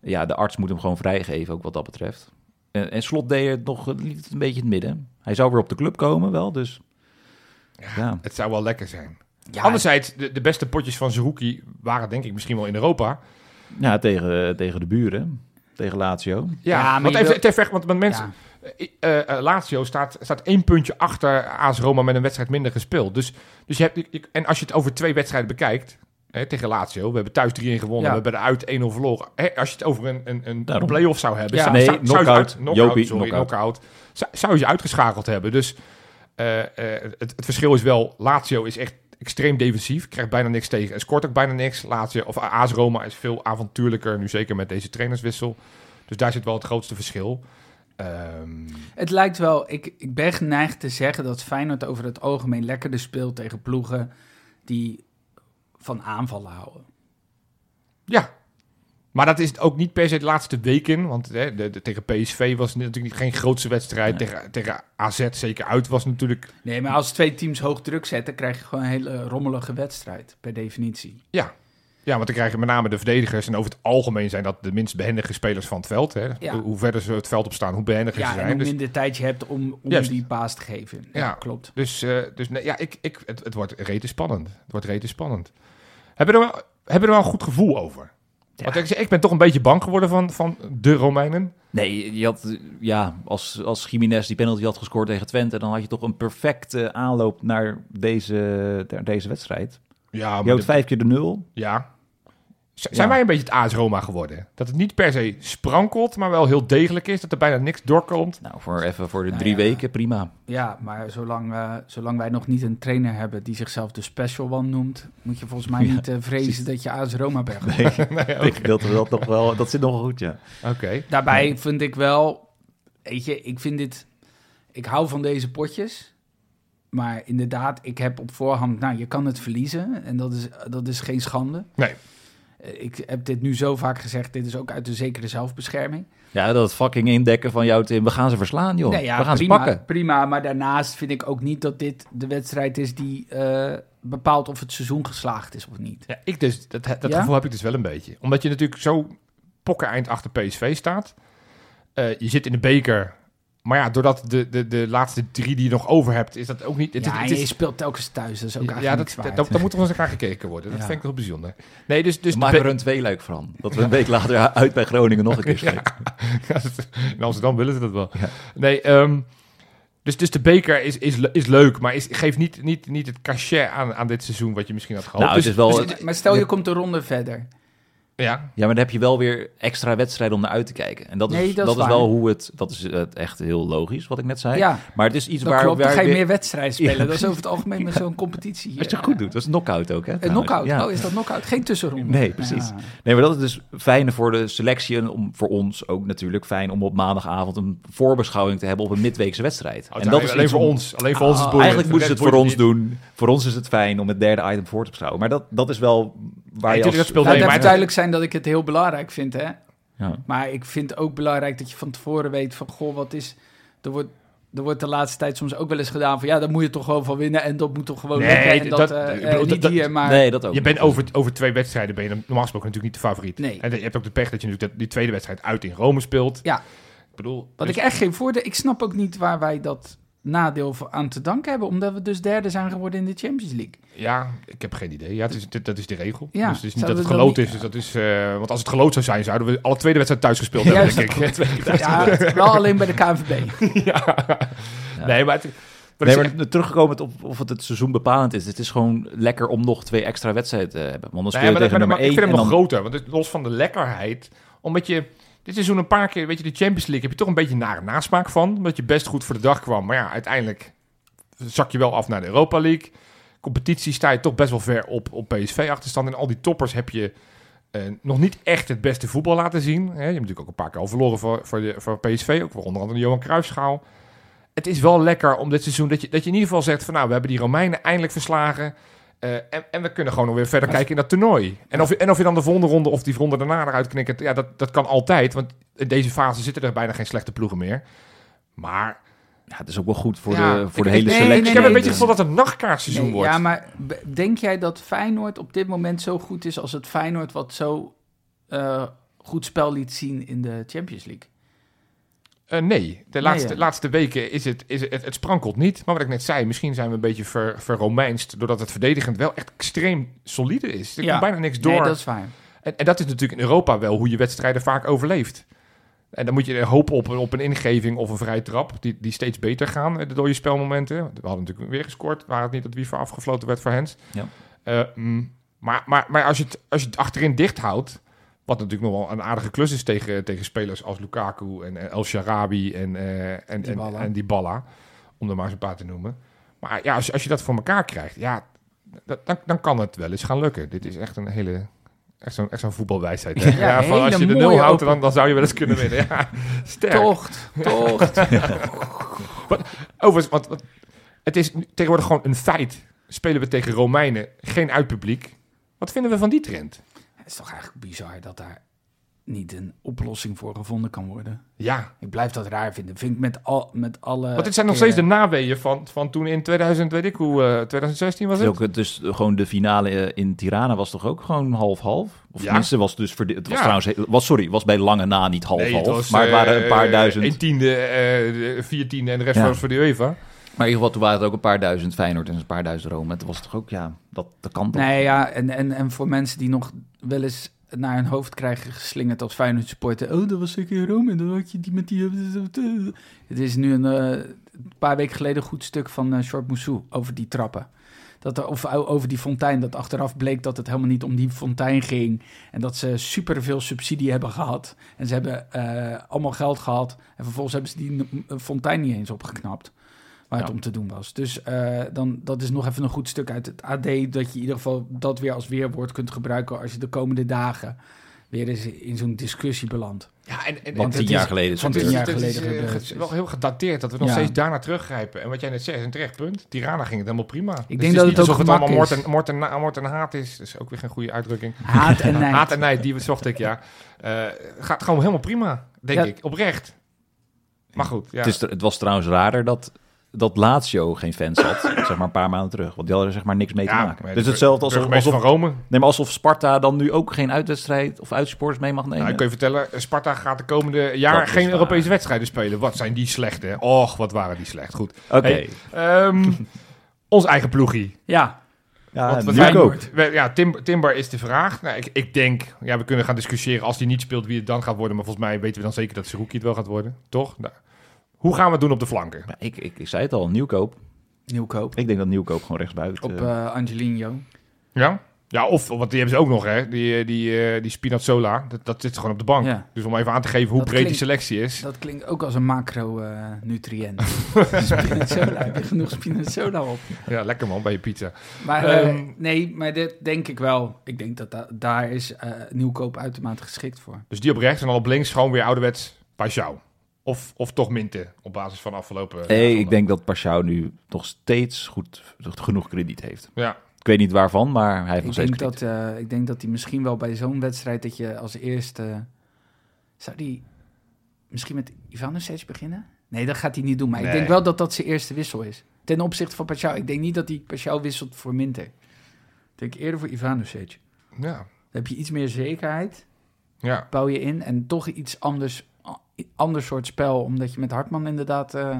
ja, de arts moet hem gewoon vrijgeven, ook wat dat betreft. En, en Slot deed het nog liet het een beetje in het midden. Hij zou weer op de club komen, wel, dus... Ja,
Het zou wel lekker zijn.
Ja,
Anderzijds, de, de beste potjes van Zerouki waren denk ik misschien wel in Europa.
ja tegen, tegen de buren, tegen Lazio.
Ja,
Ja, maar
even
wil-
ver- want want mensen,
Ja.
eh, eh, Lazio staat, staat één puntje achter AS Roma met een wedstrijd minder gespeeld. Dus, dus je hebt, je- en als je het over twee wedstrijden bekijkt, hè, tegen Lazio, we hebben thuis 3-1 gewonnen,
Ja.
we hebben er uit 1-0 verloren. Hè, als je het over een, een, een
Daarom.
play-off zou hebben,
Ja.
zou,
Nee,
zou, zou je
knock-out.
uit- knock-out,
Jopie,
sorry,
knock-out.
Zou, zou je ze uitgeschakeld hebben. Dus eh, eh, het, het verschil is wel, Lazio is echt extreem defensief, krijgt bijna niks tegen en scoort ook bijna niks. Lazio, of AS Roma is veel avontuurlijker, nu zeker met deze trainerswissel. Dus daar zit wel het grootste verschil. Ehm,
Het lijkt wel, ik, ik ben geneigd te zeggen dat Feyenoord over het algemeen lekkerder speelt tegen ploegen die van aanvallen houden.
ja. Maar dat is ook niet per se de laatste weken. Want hè, de, de- tegen PSV was het natuurlijk geen grootste wedstrijd. Tegen, tegen AZ zeker uit was natuurlijk...
Nee, maar als twee teams hoog druk zetten, krijg je gewoon een hele rommelige wedstrijd, per definitie.
Ja. ja, want dan krijg je met name de verdedigers. En over het algemeen zijn dat de minst behendige spelers van het veld. Hè.
Ja.
Hoe verder ze het veld op staan, hoe behendiger
Ja,
ze
en
zijn.
hoe
Dus,
minder tijd je hebt om, om
Juist.
die paas te geven. Ja,
Ja.
klopt.
dus, eh, dus nee, ja, ik, ik, het, het wordt rete spannend. Het wordt rete spannend. Hebben we er wel, hebben we er wel een goed gevoel over? Want ik, ben toch een beetje bang geworden van, van de Romeinen.
Nee, je had, ja, als, als Jiménez die penalty had gescoord tegen Twente, dan had je toch een perfecte aanloop naar deze, naar deze wedstrijd.
Ja,
Je
de-
vijf keer de nul.
Ja. Z-
Ja.
Zijn wij een beetje het AS Roma geworden? Dat het niet per se sprankelt, maar wel heel degelijk is. Dat er bijna niks doorkomt.
Nou, voor even voor de
Nou
drie
ja.
weken, prima.
Ja, maar zolang, eh, zolang wij nog niet een trainer hebben die zichzelf de Special One noemt, moet je volgens mij
Ja,
niet eh, vrezen dat je AS Roma bent.
Nee, ik gedeelte dat nog wel, dat zit nog wel goed, ja.
Oké.
Daarbij vind ik wel, weet je, ik vind dit, ik hou van deze potjes. Maar inderdaad, ik heb op voorhand, nou, je kan het verliezen en dat is, dat is geen schande.
Nee.
Eh, Ik heb dit nu zo vaak gezegd, dit is ook uit de zekere zelfbescherming.
Ja, dat fucking indekken van jou, Tim. We gaan ze verslaan, joh.
Nee, ja,
we gaan
prima,
ze pakken.
prima, maar daarnaast vind ik ook niet dat dit de wedstrijd is die eh, bepaalt of het seizoen geslaagd is of niet.
Ja, ik dus, dat, dat
Ja?
gevoel heb ik dus wel een beetje. Omdat je natuurlijk zo pokken eind achter PSV staat. Eh, je zit in de beker. Maar ja, doordat de, de, de laatste drie die je nog over hebt, is dat ook niet... Het,
ja,
het is-
je speelt telkens thuis, dat is ook
ja,
eigenlijk
dat,
niks waard.
dat, dat moet er eens naar gekeken worden. Dat
Ja.
vind ik wel bijzonder. Nee, dus... dus be-
er een tweeluik van. Dat we een week later uit bij Groningen nog een keer spelen.
Ja, in Amsterdam willen ze dat wel. Nee, ehm, dus Dus, de beker is, is, is leuk, maar is, geeft niet, niet, niet het cachet aan, aan dit seizoen wat je misschien had gehoopt.
Nou, het
Dus-
is wel...
dus-
Maar stel je komt de ronde verder.
Ja,
Ja, maar dan heb je wel weer extra wedstrijden om naar uit te kijken. En dat is,
Nee, dat
dat
is
wel hoe het... Dat is het echt heel logisch, wat ik net zei.
Ja,
Maar het is iets
dat
waar...
klopt. Dan
waar
ga je
weer-
meer wedstrijden spelen.
Ja,
dat is over het algemeen met zo'n competitie.
Als je
eh,
het goed doet. Dat is een knockout ook, hè?
Een knockout.
Ja.
Oh, is dat knockout? Geen tussenronde.
Nee, precies.
Ja.
Nee, maar dat is dus fijn voor de selectie en om, voor ons ook natuurlijk fijn om op maandagavond een voorbeschouwing te hebben op een midweekse wedstrijd.
en dat is alleen voor
om-
ons. Alleen voor ons is het
Ah.
Eigenlijk moeten ze het
Voor
ons doen. Voor ons is het fijn om het derde item voor te beschouwen. Maar dat, dat is wel waar je
dat
als...
speelt
Laat
mee,
even
maar-
duidelijk zijn dat ik het heel belangrijk vind, hè.
Ja.
Maar ik vind ook belangrijk dat je van tevoren weet van... Goh, wat is... Er wordt, er wordt de laatste tijd soms ook wel eens gedaan van... Ja, daar moet je toch gewoon van winnen en dat moet toch gewoon
Nee,
lukken. En dat,
dat-
eh, eh,
bedoel,
niet
dat-
hier, maar...
Nee, dat ook.
Je bent over, over twee wedstrijden ben je normaal gesproken natuurlijk niet de favoriet.
Nee.
En je hebt ook de pech dat je natuurlijk dat- die tweede wedstrijd uit in Rome speelt.
Ja.
Ik bedoel...
Wat
dus-
ik echt geen voordeel... Ik snap ook niet waar wij dat nadeel aan te danken hebben. Omdat we dus derde zijn geworden in de Champions League.
Ja, ik heb geen idee. Ja, het is, dit- dat is de regel.
Ja,
dus het is niet dat het geloot
niet-
is. Dus dat is eh, want als het geloot zou zijn, zouden we alle tweede wedstrijd thuis gespeeld hebben,
Juist.
denk ik.
Ja, wel alleen bij de KNVB.
ja. Nee, maar... Het,
Nee, maar teruggekomen op of het het seizoen bepalend is. Het is gewoon lekker om nog twee extra wedstrijden te hebben. Want dan speel
Nee,
je
maar,
tegen
maar-
nummer
maar ik
1
vind hem
dan...
nog groter. Want het, los van de lekkerheid. Omdat je dit seizoen een paar keer, weet je, de Champions League heb je toch een beetje nare nasmaak van. Omdat je best goed voor de dag kwam. Maar ja, uiteindelijk zak je wel af naar de Europa League. Competitie sta je toch best wel ver op, op PSV-achterstand. En al die toppers heb je eh, nog niet echt het beste voetbal laten zien. Je hebt natuurlijk ook een paar keer al verloren voor, voor, de, voor PSV. Ook voor onder andere de Johan Cruijffschaal. Het is wel lekker om dit seizoen dat je, dat je in ieder geval zegt van nou, we hebben die Romeinen eindelijk verslagen. Eh, en, en we kunnen gewoon nog weer verder kijken in dat toernooi. En of, je, en of je dan de volgende ronde of die ronde daarna eruit knikkert, ja, dat, dat kan altijd. Want in deze fase zitten er bijna geen slechte ploegen meer. Maar
Ja, het is ook wel goed voor
Ja,
de, voor
ik-
de hele
nee,
selectie.
nee,
ik heb een beetje het gevoel dat het een nachtkaartseizoen
Nee,
wordt.
Ja, maar denk jij dat Feyenoord op dit moment zo goed is als het Feyenoord wat zo eh, goed spel liet zien in de Champions League?
Eh, nee, de laatste, laatste weken is het, is het, het sprankelt niet. Maar wat ik net zei, misschien zijn we een beetje ver, verromeinst... doordat het verdedigend wel echt extreem solide is. Er komt bijna niks door.
Nee, dat is waar.
En, en dat is natuurlijk in Europa wel hoe je wedstrijden vaak overleeft. En dan moet je hopen op, een- op een ingeving of een vrije trap... die, die steeds beter gaan, eh, de dode spelmomenten. We hadden natuurlijk weer gescoord... waar het niet dat Wiever afgefloten werd voor Hens.
Ja.
Eh, mm, maar maar, maar als, je het, als je het achterin dicht houdt... wat natuurlijk nog wel een aardige klus is tegen, tegen spelers als Lukaku en El Sharabi en, eh en, en,
Dybala.
en Dybala... om er maar eens een paar te noemen. Maar ja, als, je- als je dat voor elkaar krijgt... ja, dat, dan, dan kan het wel eens gaan lukken. Dit is echt een hele... Echt zo'n echt zo'n voetbalwijsheid. Hè?
Ja,
van als je de nul houdt, dan, dan zou je wel eens kunnen winnen. Ja, sterk.
Tocht, tocht.
Overigens, want, want het is tegenwoordig gewoon een feit. Spelen we tegen Romeinen, geen uitpubliek. Wat vinden we van die trend?
Het is toch eigenlijk bizar dat daar niet een oplossing voor gevonden kan worden.
Ja,
Ik blijf dat raar vinden. Vind ik met, al, met alle...
want dit zijn nog steeds de naweeën van, van toen in 2000, weet ik hoe, eh, 2016 was
Het ook, dus gewoon de finale eh, in Tirana was toch ook gewoon half-half? Of
Ja.
tenminste was dus het was
Ja.
trouwens was sorry, was bij lange na niet half-half,
Nee,
maar het waren een
eh,
paar duizend.
Een tiende, eh, vier tiende en de rest
Ja.
was voor de UEFA.
Maar in ieder geval toen waren het ook een paar duizend Feyenoord en een paar duizend Rome. Het was toch ook ja, dat dat kan toch.
Nee, ja, en, en, en voor mensen die nog wel eens naar hun hoofd krijgen geslingerd als Feyenoord supporter. Oh, dat was zeker in Rome. En dan had je die met die... Het is nu een eh, paar weken geleden een goed stuk van eh Short Moussou over die trappen. Dat of over die fontein, dat achteraf bleek dat het helemaal niet om die fontein ging. En dat ze superveel subsidie hebben gehad. En ze hebben eh, allemaal geld gehad. En vervolgens hebben ze die fontein niet eens opgeknapt. Waar het om te doen was. Dus eh, dan, dat is nog even een goed stuk uit het AD. Dat je in ieder geval dat weer als weerwoord kunt gebruiken. als je de komende dagen weer eens in zo'n discussie belandt.
Ja, en, en,
Want
het
tien
is
jaar geleden is het gebeurd.
het is, eh,
gebeurd.
ge- wel heel gedateerd dat we nog
Ja.
steeds daarna teruggrijpen. En wat jij net zegt is een terecht punt. Tirana ging het helemaal prima. Dus
denk
is
dat het ook
alsof het allemaal moord
is.
en, moord, en, moord en haat is. Dat is ook weer geen goede uitdrukking.
Haat en nijd.
Haat en nijd, die zocht ik, ja. Eh, gaat gewoon helemaal prima, denk
Ja.
ik. Oprecht. Maar goed, ja.
Het, is, het was trouwens raarder dat, dat Lazio geen fans had, zeg maar een paar maanden terug. Want die hadden er zeg maar niks mee te maken. Dus
de
hetzelfde alsof, alsof,
van Rome.
nee, maar alsof Sparta dan nu ook geen uitwedstrijd of uitsporters mee mag nemen.
Nou, ik kan je vertellen, Sparta gaat de komende jaar geen
waar.
Europese wedstrijden spelen. Wat zijn die slecht, hè? Och, wat waren die slecht. Goed.
Oké,
Hey, ehm, ons eigen ploegie.
Ja,
ja,
zijn-
ook.
we- ja, Tim, Timber is de vraag. Nou, ik, ik denk, ja, we kunnen gaan discussiëren als hij niet speelt wie het dan gaat worden. Maar volgens mij weten we dan zeker dat Seruki het wel gaat worden. Toch? Nou, Hoe gaan we het doen op de flanken?
Ja, ik, ik, ik zei het al, Nieuwkoop.
Nieuwkoop.
Ik denk dat Nieuwkoop gewoon rechtsbuiten...
Op
eh,
eh Angelino.
Ja? Ja, of, want die hebben ze ook nog, hè. Die, eh, die, eh, die Spinazzola, dat, dat zit gewoon op de bank.
Ja.
Dus om even aan te geven hoe
Dat
breed die selectie is.
Dat klinkt ook als een macro-nutriënt. Spinazzola, heb je genoeg Spinazzola op?
Ja, lekker man, bij je pizza.
Maar eh,
Ehm,
nee, maar dit denk ik wel. Ik denk dat da- daar is eh, Nieuwkoop uitermate geschikt voor.
Dus die op rechts en dan op links gewoon weer ouderwets Pashao. Of, of toch Minte, op basis van afgelopen...
Nee,
zondag.
ik denk dat Pashao nu nog steeds goed, genoeg krediet heeft.
Ja,
Ik weet niet waarvan, maar hij heeft nog
Ik
steeds
denk,
krediet.
dat, eh, ik denk dat hij misschien wel bij zo'n wedstrijd dat je als eerste... Zou die misschien met Ivanovic beginnen? Nee, dat gaat hij niet doen. Maar ik
Nee.
denk wel dat dat zijn eerste wissel is. Ten opzichte van Pashao. Ik denk niet dat hij Pashao wisselt voor Minter. Ik denk eerder voor Ivanovic. Dan
ja,
heb je iets meer zekerheid.
ja.
Bouw je in. En toch iets anders, ander soort spel. Omdat je met Hartman inderdaad eh,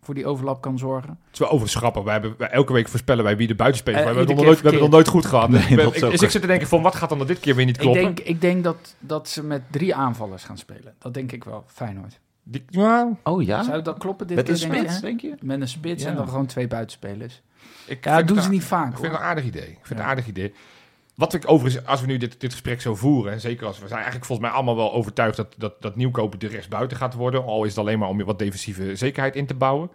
voor die overlap kan zorgen.
Het is wel overigens grappig. Wij hebben, wij- elke week voorspellen wij wie de buitenspeler
Eh,
is. we, hebben het nog nooit, we
keer
hebben het nog nooit goed gehad.
Nee,
Dus ik ik, dus ik zit te denken van, wat gaat dan dit keer weer niet
Ik
kloppen?
denk, ik denk dat, dat ze met drie aanvallers gaan spelen. Dat denk ik wel. Feyenoord.
Die, ja,
Oh ja?
Zou dat kloppen dit
Met
keer,
een
denk je?
spits, denk je?
Met een spits
Ja.
en dan gewoon twee buitenspelers.
ik
Ja, dat doen ze niet vaak,
Ik vind het
hoor.
een aardig idee. Ik vind het
Ja.
een aardig idee. Wat ik overigens, als we nu dit, dit gesprek zo voeren, en zeker als we zijn eigenlijk volgens mij allemaal wel overtuigd dat, dat, dat nieuwkopen de rechtsbuiten gaat worden, al is het alleen maar om wat defensieve zekerheid in te bouwen.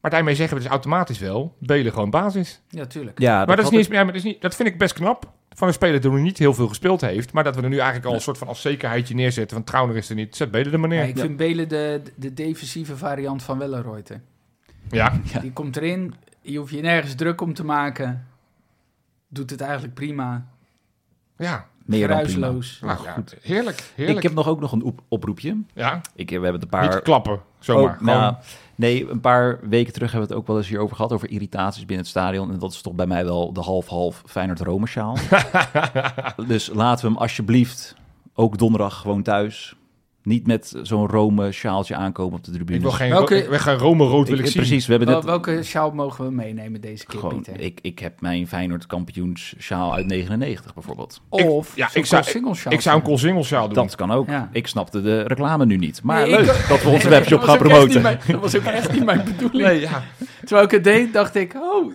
Maar daarmee zeggen we dus automatisch wel, Belen gewoon basis.
Ja, tuurlijk.
maar
Ja,
dat, is niet,
ik-
ja, maar dat, is niet, dat vind ik best knap. Van een speler die nog niet heel veel gespeeld heeft. Maar dat we er nu eigenlijk al een soort van als zekerheidje neerzetten. Van Trauner is er niet. Zet Belen er maar
Ja,
neer.
ik vind Belen de, de defensieve variant van Wellenreuter.
Ja,
Ja.
Die komt erin, je hoeft je nergens druk om te maken. Doet het eigenlijk prima.
ja.
meer.
Geruisloos.
Nou, ja, heerlijk. heerlijk.
Ik heb nog ook nog een op- oproepje.
ja,
Ik, we hebben het een paar...
niet klappen. Zomaar.
Oh, nou, nee, een paar weken terug hebben we het ook wel eens hierover gehad, over irritaties binnen het stadion. En dat is toch bij mij wel de half-half Feyenoord-Rome sjaal. dus laten we hem alsjeblieft ook donderdag gewoon thuis. Niet met zo'n Rome sjaaltje aankomen op de tribune.
ik wil geen,
Welke-
ik wil geen Rome rood wil ik, zien.
Precies, we hebben
Wel-
net...
welke sjaal mogen we meenemen deze keer,
Gewoon,
Pieter?
ik, ik heb mijn Feyenoord kampioens sjaal uit 99 bijvoorbeeld.
Of
ja,
zo'n
ik zou-
single sjaal.
Ik zou een Colsingelsjaal doen.
Dat kan ook.
Ja.
Ik snapte de reclame nu niet. Maar
Nee, ik-
leuk dat we onze webshop gaan promoten.
mijn- dat was ook echt niet mijn bedoeling.
Nee, ja.
Terwijl ik het deed, dacht ik, oh,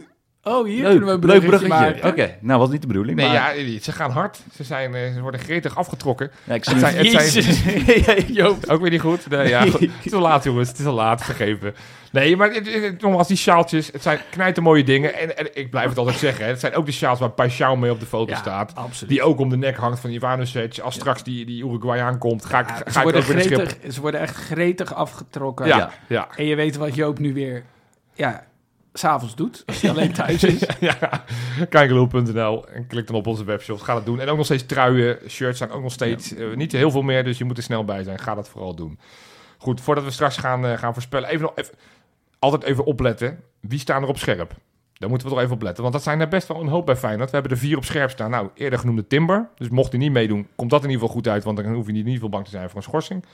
oh hier
Leuk,
kunnen we een
leuk
bruggetje
bruggetje.
maken.
Oké, nou was niet de bedoeling.
Nee,
maar...
ja, ze gaan hard. Ze, zijn, eh, ze worden gretig afgetrokken.
Ja, ik
Het
zie
zijn, het zijn,
Joop.
ook weer niet goed. Nee, ja, goed. Het is al laat, jongens. Het is al laat vergeven. Nee, maar nogmaals, die sjaaltjes, het zijn knijten mooie dingen. En, en ik blijf het altijd zeggen, hè, het zijn ook de sjaals waar Pashao mee op de foto
Ja,
staat.
absoluut.
Die ook om de nek hangt van Ivanovic. Als straks die, die Uruguayaan komt, ga ik,
Ja,
ga
ze,
ik
worden
ook weer de schip.
gretig, ze worden echt gretig afgetrokken.
Ja,
Ja.
ja.
En je weet wat Joop nu weer, ja, s'avonds doet. Als hij alleen thuis is.
ja, kijkeloel.nl en klik dan op onze webshop. Ga dat doen. En ook nog steeds truien, shirts zijn ook nog steeds eh, niet heel veel meer, dus je moet er snel bij zijn. Ga dat vooral doen. Goed, voordat we straks gaan, eh, gaan voorspellen, even nog even, altijd even opletten. Wie staan er op scherp? Daar moeten we toch even op letten, want dat zijn er best wel een hoop bij Feyenoord. We hebben er vier op scherp staan. Nou, eerder genoemde Timber. Dus mocht hij niet meedoen, komt dat in ieder geval goed uit, want dan hoef je niet in ieder geval bang te zijn voor een schorsing.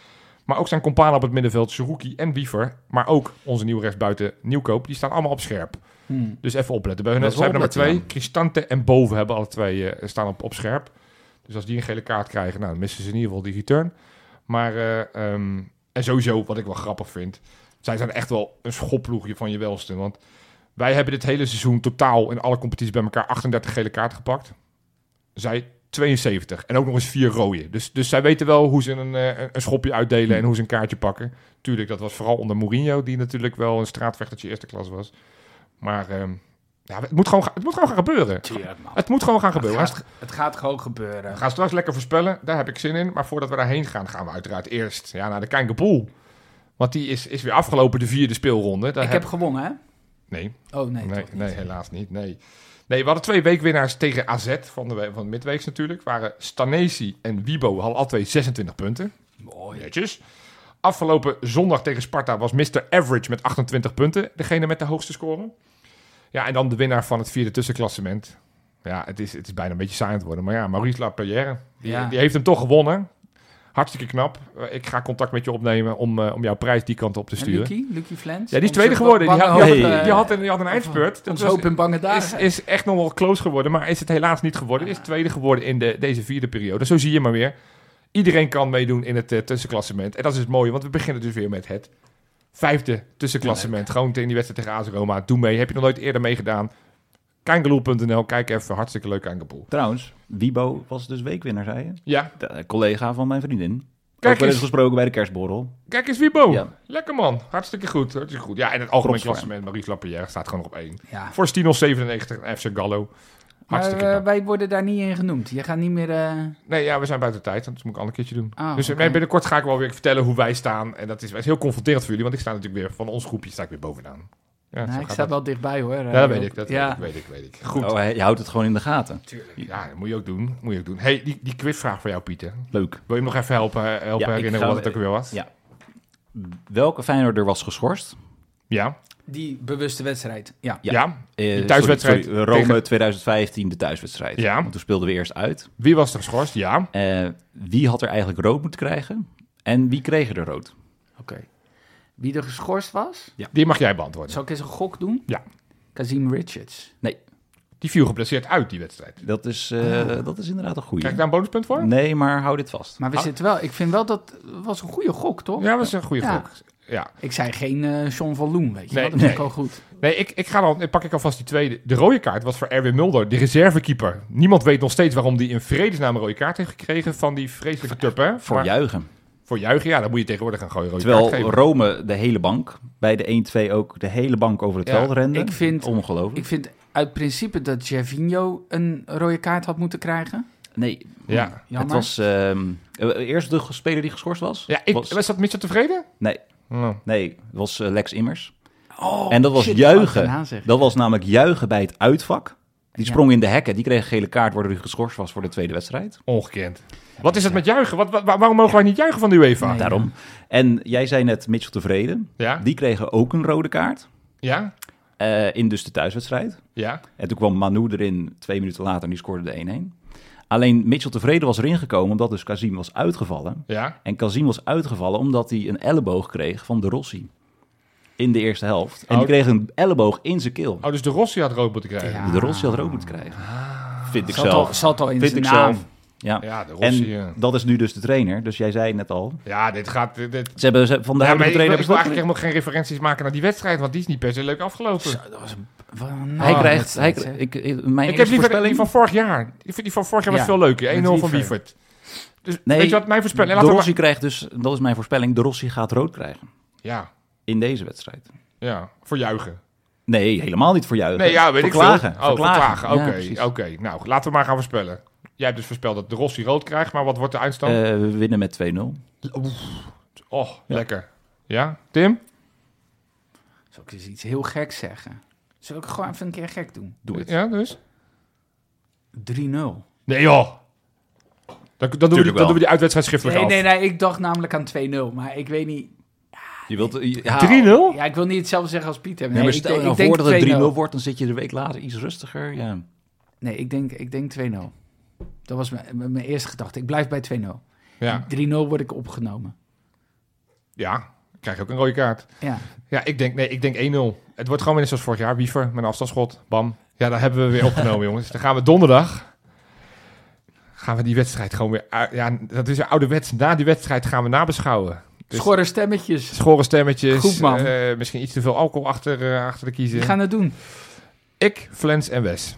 Maar ook zijn companen op het middenveld, Seruki en Wiever. Maar ook onze nieuwe rechtsbuiten Nieuwkoop, die staan allemaal op scherp.
Hmm.
Dus even opletten. Bij hun zijn er maar twee.
opletten,
Cristante en Boven hebben alle twee eh, staan op, op scherp. Dus als die een gele kaart krijgen, nou, dan missen ze in ieder geval die return. Maar, eh, ehm, en sowieso, wat ik wel grappig vind, zij zijn echt wel een schopploegje van je welste. Want wij hebben dit hele seizoen totaal in alle competities bij elkaar 38 gele kaarten gepakt. Zij 72. En ook nog eens vier rode. Dus, dus zij weten wel hoe ze een, eh, een schopje uitdelen en hoe ze een kaartje pakken. Tuurlijk, dat was vooral onder Mourinho, die natuurlijk wel een straatvechtertje eerste klas was. Maar ehm, ja, het, moet gewoon, het moet gewoon gaan gebeuren.
Tuurlijk.
Het moet gewoon gaan
Het
gebeuren.
gaat, het gaat gewoon gebeuren.
We gaan straks lekker voorspellen, daar heb ik zin in. Maar voordat we daarheen gaan, gaan we uiteraard eerst ja, naar de Kijkenpoel. Want die is, is weer afgelopen, de vierde speelronde. Daar
Ik heb gewonnen, hè?
Nee,
Oh, nee.
nee,
toch niet.
nee, helaas niet. Nee. Nee, we hadden twee weekwinnaars tegen AZ van de, van de midweeks natuurlijk. Waren Stanesi en Wibo, hadden al twee 26 punten.
Mooi.
Netjes. Afgelopen zondag tegen Sparta was Mr. Average met 28 punten. Degene met de hoogste score. Ja, en dan de winnaar van het vierde tussenklassement. Ja, het is, het is bijna een beetje saai aan het worden. Maar ja, Maurice Lapierre, die,
Ja.
die heeft hem toch gewonnen. Hartstikke knap. Eh, Ik ga contact met je opnemen om, eh, om jouw prijs die kant op te
En
sturen.
Lucky? Lucky Flens?
Ja, die is tweede geworden. Die had, die, had, die had een, die had een eindspurt. Dat was-
hoop in bange
is,
dagen.
is echt nog wel close geworden, maar is het helaas niet geworden. Is tweede geworden in de, deze vierde periode. Zo zie je maar weer. Iedereen kan meedoen in het eh, tussenklassement. En dat is het mooie, want we beginnen dus weer met het Vijfde tussenklassement. Gewoon in die wedstrijd tegen AS Roma. Doe mee. Heb je nog nooit eerder meegedaan? Kijkeloel.nl. Kijk even. Hartstikke leuk Kijkeloel.
Trouwens, Wibo was dus weekwinnaar, zei je?
Ja.
De collega van mijn vriendin.
Kijk
Ook wel eens gesproken bij de kerstborrel.
Kijk eens Wiebo.
Ja.
Lekker man. Hartstikke goed. Hartstikke goed. Ja, en het algemeen klassement. Maurice Lapierre staat gewoon nog op één.
Ja.
Voor Stino 97 en FC Gallo.
Maar
Hartstikke
eh, wij worden daar niet in genoemd. Je gaat niet meer... eh,
Nee, ja, we zijn buiten tijd. Dat moet ik een ander keertje doen.
Oh,
dus eh,
oké.
binnenkort ga ik wel weer vertellen hoe wij staan. En dat is, is heel confronterend voor jullie. Want ik sta natuurlijk weer van ons groepje sta ik weer bovenaan. Ja,
nou, ik sta
dat.
wel dichtbij hoor.
Ja, dat weet ik. Dat
ja.
weet ik, weet ik, weet ik. Goed.
Oh, je houdt het gewoon in de gaten.
Ja, dat moet je ook doen. Moet je ook doen. hey, die, die quizvraag voor jou, Pieter.
Leuk.
Wil je hem nog even helpen, helpen
Ja, ik
herinneren
ga-
wat het ook weer was?
Ja. Welke Feyenoorder was geschorst?
Ja.
Die bewuste wedstrijd. Ja.
Ja.
Ja.
Die
Eh,
thuiswedstrijd
sorry, sorry, Rome
tegen-
2015, de thuiswedstrijd.
Ja.
Want toen speelden we eerst uit.
Wie was er geschorst? Ja.
Eh, wie had er eigenlijk rood moeten krijgen? En wie kreeg er rood?
Oké. Wie er geschorst was?
Die mag jij beantwoorden.
Zal ik eens een gok doen?
Ja.
Kazim Richards.
Nee,
Die viel geblesseerd uit, die wedstrijd.
dat is, eh, dat is inderdaad een goede.
Krijg ik daar een bonuspunt voor?
Nee, maar hou dit vast.
Maar we
Ah.
zitten wel... Ik vind wel dat... was een goede gok, toch?
Ja, dat is een goede
Ja.
gok. Ja.
Ik zei geen eh John van Loen, weet je
Nee,
wel. Dat vind ik
nee.
al goed.
Nee, ik, ik ga dan, ik pak ik alvast die tweede. De rode kaart was voor Erwin Mulder, de reservekeeper. Niemand weet nog steeds waarom die in vredesnaam een rode kaart heeft gekregen van die vreselijke tup, hè?
Voor
Maar-
juichen.
Voor juichen, ja, dan moet je tegenwoordig een gooien
Terwijl. Rome de hele bank, bij de 1-2 ook de hele bank over het
Ja,
veld rende.
ik vind-
Ongelooflijk.
Ik vind uit principe dat Gervinho een rode kaart had moeten krijgen.
Nee,
Ja.
het
Jammer.
was ehm eh, eerst de speler die geschorst was.
Ja, ik,
was,
was dat Mitchell tevreden?
Nee,
Oh.
nee, het was eh, Lex Immers.
Oh,
en dat was
shit,
juichen. Dat was namelijk juichen bij het uitvak. Die
Ja.
sprong in de hekken, die kreeg een gele kaart waardoor hij geschorst was voor de tweede wedstrijd.
Ongekend. Wat is het met juichen? Wat, wa- waarom mogen wij niet juichen van de UEFA?
Nee.
Daarom. En jij zei net Mitchell tevreden.
Ja?
Die kregen ook een rode kaart.
Ja?
eh, in dus de thuiswedstrijd.
Ja?
En toen kwam Manu erin twee minuten later en die scoorde de 1-1. Alleen Mitchell tevreden was erin gekomen omdat dus Kazim was uitgevallen.
Ja?
En Kazim was uitgevallen omdat hij een elleboog kreeg van de Rossi. In de eerste helft. En
Oh.
die kreeg een elleboog in zijn keel.
Oh, dus de Rossi had rood moeten krijgen.
Ja.
De Rossi had ook moeten krijgen. Vind ik
Zat
zelf.
al, zat al in
Vind
zijn
ik
naam.
zelf. Ja.
Ja, de
en
Rossi, ja.
dat is nu dus de trainer. Dus jij zei net al.
Ja, dit gaat... Dit,
Ze hebben ze, van de
Ja,
huidige
ik, wil-
trainer...
ik wil
hebben
eigenlijk helemaal geen referenties maken naar die wedstrijd, want die is niet per se leuk afgelopen.
Zo, dat was een,
hij
nare
krijgt... Hij, ik, ik- mijn
Ik heb liever
voorspelling...
die van vorig jaar. Ik vind die van vorig jaar was
Ja,
veel leuker. 1-0
met
van. Wiefert. Dus
Nee,
weet je wat mijn voorspelling...
de Rossi krijgt dus... Dat is mijn voorspelling. De Rossi gaat rood krijgen.
Ja,
In deze wedstrijd.
ja, voor juichen.
Nee, helemaal niet voor juichen.
Nee, ja, weet ik veel. Oh, voor klagen. Oké,
Ja,
oké. Nou, laten we maar gaan voorspellen. Jij hebt dus voorspeld dat de Rossi rood krijgt, maar wat wordt de eindstand?
Eh, we winnen met 2-0.
oh, lekker. Ja, Tim?
Zal ik eens iets heel geks zeggen? Zal ik gewoon even een keer gek doen?
Doe het.
Ja, dus?
3-0.
Nee joh. Dan, dan, doen, we die, dan doen we die uitwedstrijd schriftelijk
Nee,
af.
nee, nee, ik dacht namelijk aan 2-0. Maar ik weet niet...
Je wilt... Ja,
3-0?
Ja, ik wil niet hetzelfde zeggen als Pieter. Nee,
Nee, maar
ik,
stel nou
ik denk
voor dat het 3-0
2-0.
wordt, dan zit je de week later iets rustiger. Ja.
Nee, ik denk, ik denk 2-0. Dat was mijn, mijn mijn eerste gedachte. Ik blijf bij 2-0.
Ja,
3-0 word ik opgenomen.
ja. Krijg je ook een rode kaart.
Ja.
Ja, ik denk, nee, ik denk 1-0. Het wordt gewoon weer net zoals vorig jaar. Wiever een afstandsschot. Bam. Ja, daar hebben we weer opgenomen, jongens. Dan gaan we donderdag. Gaan we die wedstrijd gewoon weer. Ja, dat is een ouderwets. Na die wedstrijd gaan we nabeschouwen. Dus
Schorre stemmetjes.
schorre stemmetjes.
Goed, man.
eh, misschien iets te veel alcohol achter, eh, achter de kiezen.
Die gaan het doen.
Ik, Flens en Wes.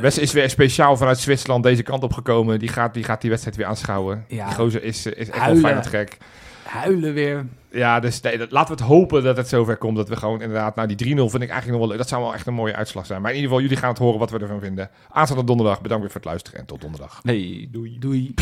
Wes is weer speciaal vanuit Zwitserland deze kant op gekomen. Die gaat die, gaat die wedstrijd weer aanschouwen.
Ja.
Die gozer is, eh, is echt wel
Huilen.
fijn gek.
Huilen weer.
Ja, dus nee, dat- laten we het hopen dat het zover komt. Dat we gewoon inderdaad... Nou, die 3-0 vind ik eigenlijk nog wel leuk. Dat zou wel echt een mooie uitslag zijn. Maar in ieder geval, jullie gaan het horen wat we ervan vinden. Aanstaande donderdag. Bedankt weer voor het luisteren en tot donderdag.
Hey, doei.
Doei.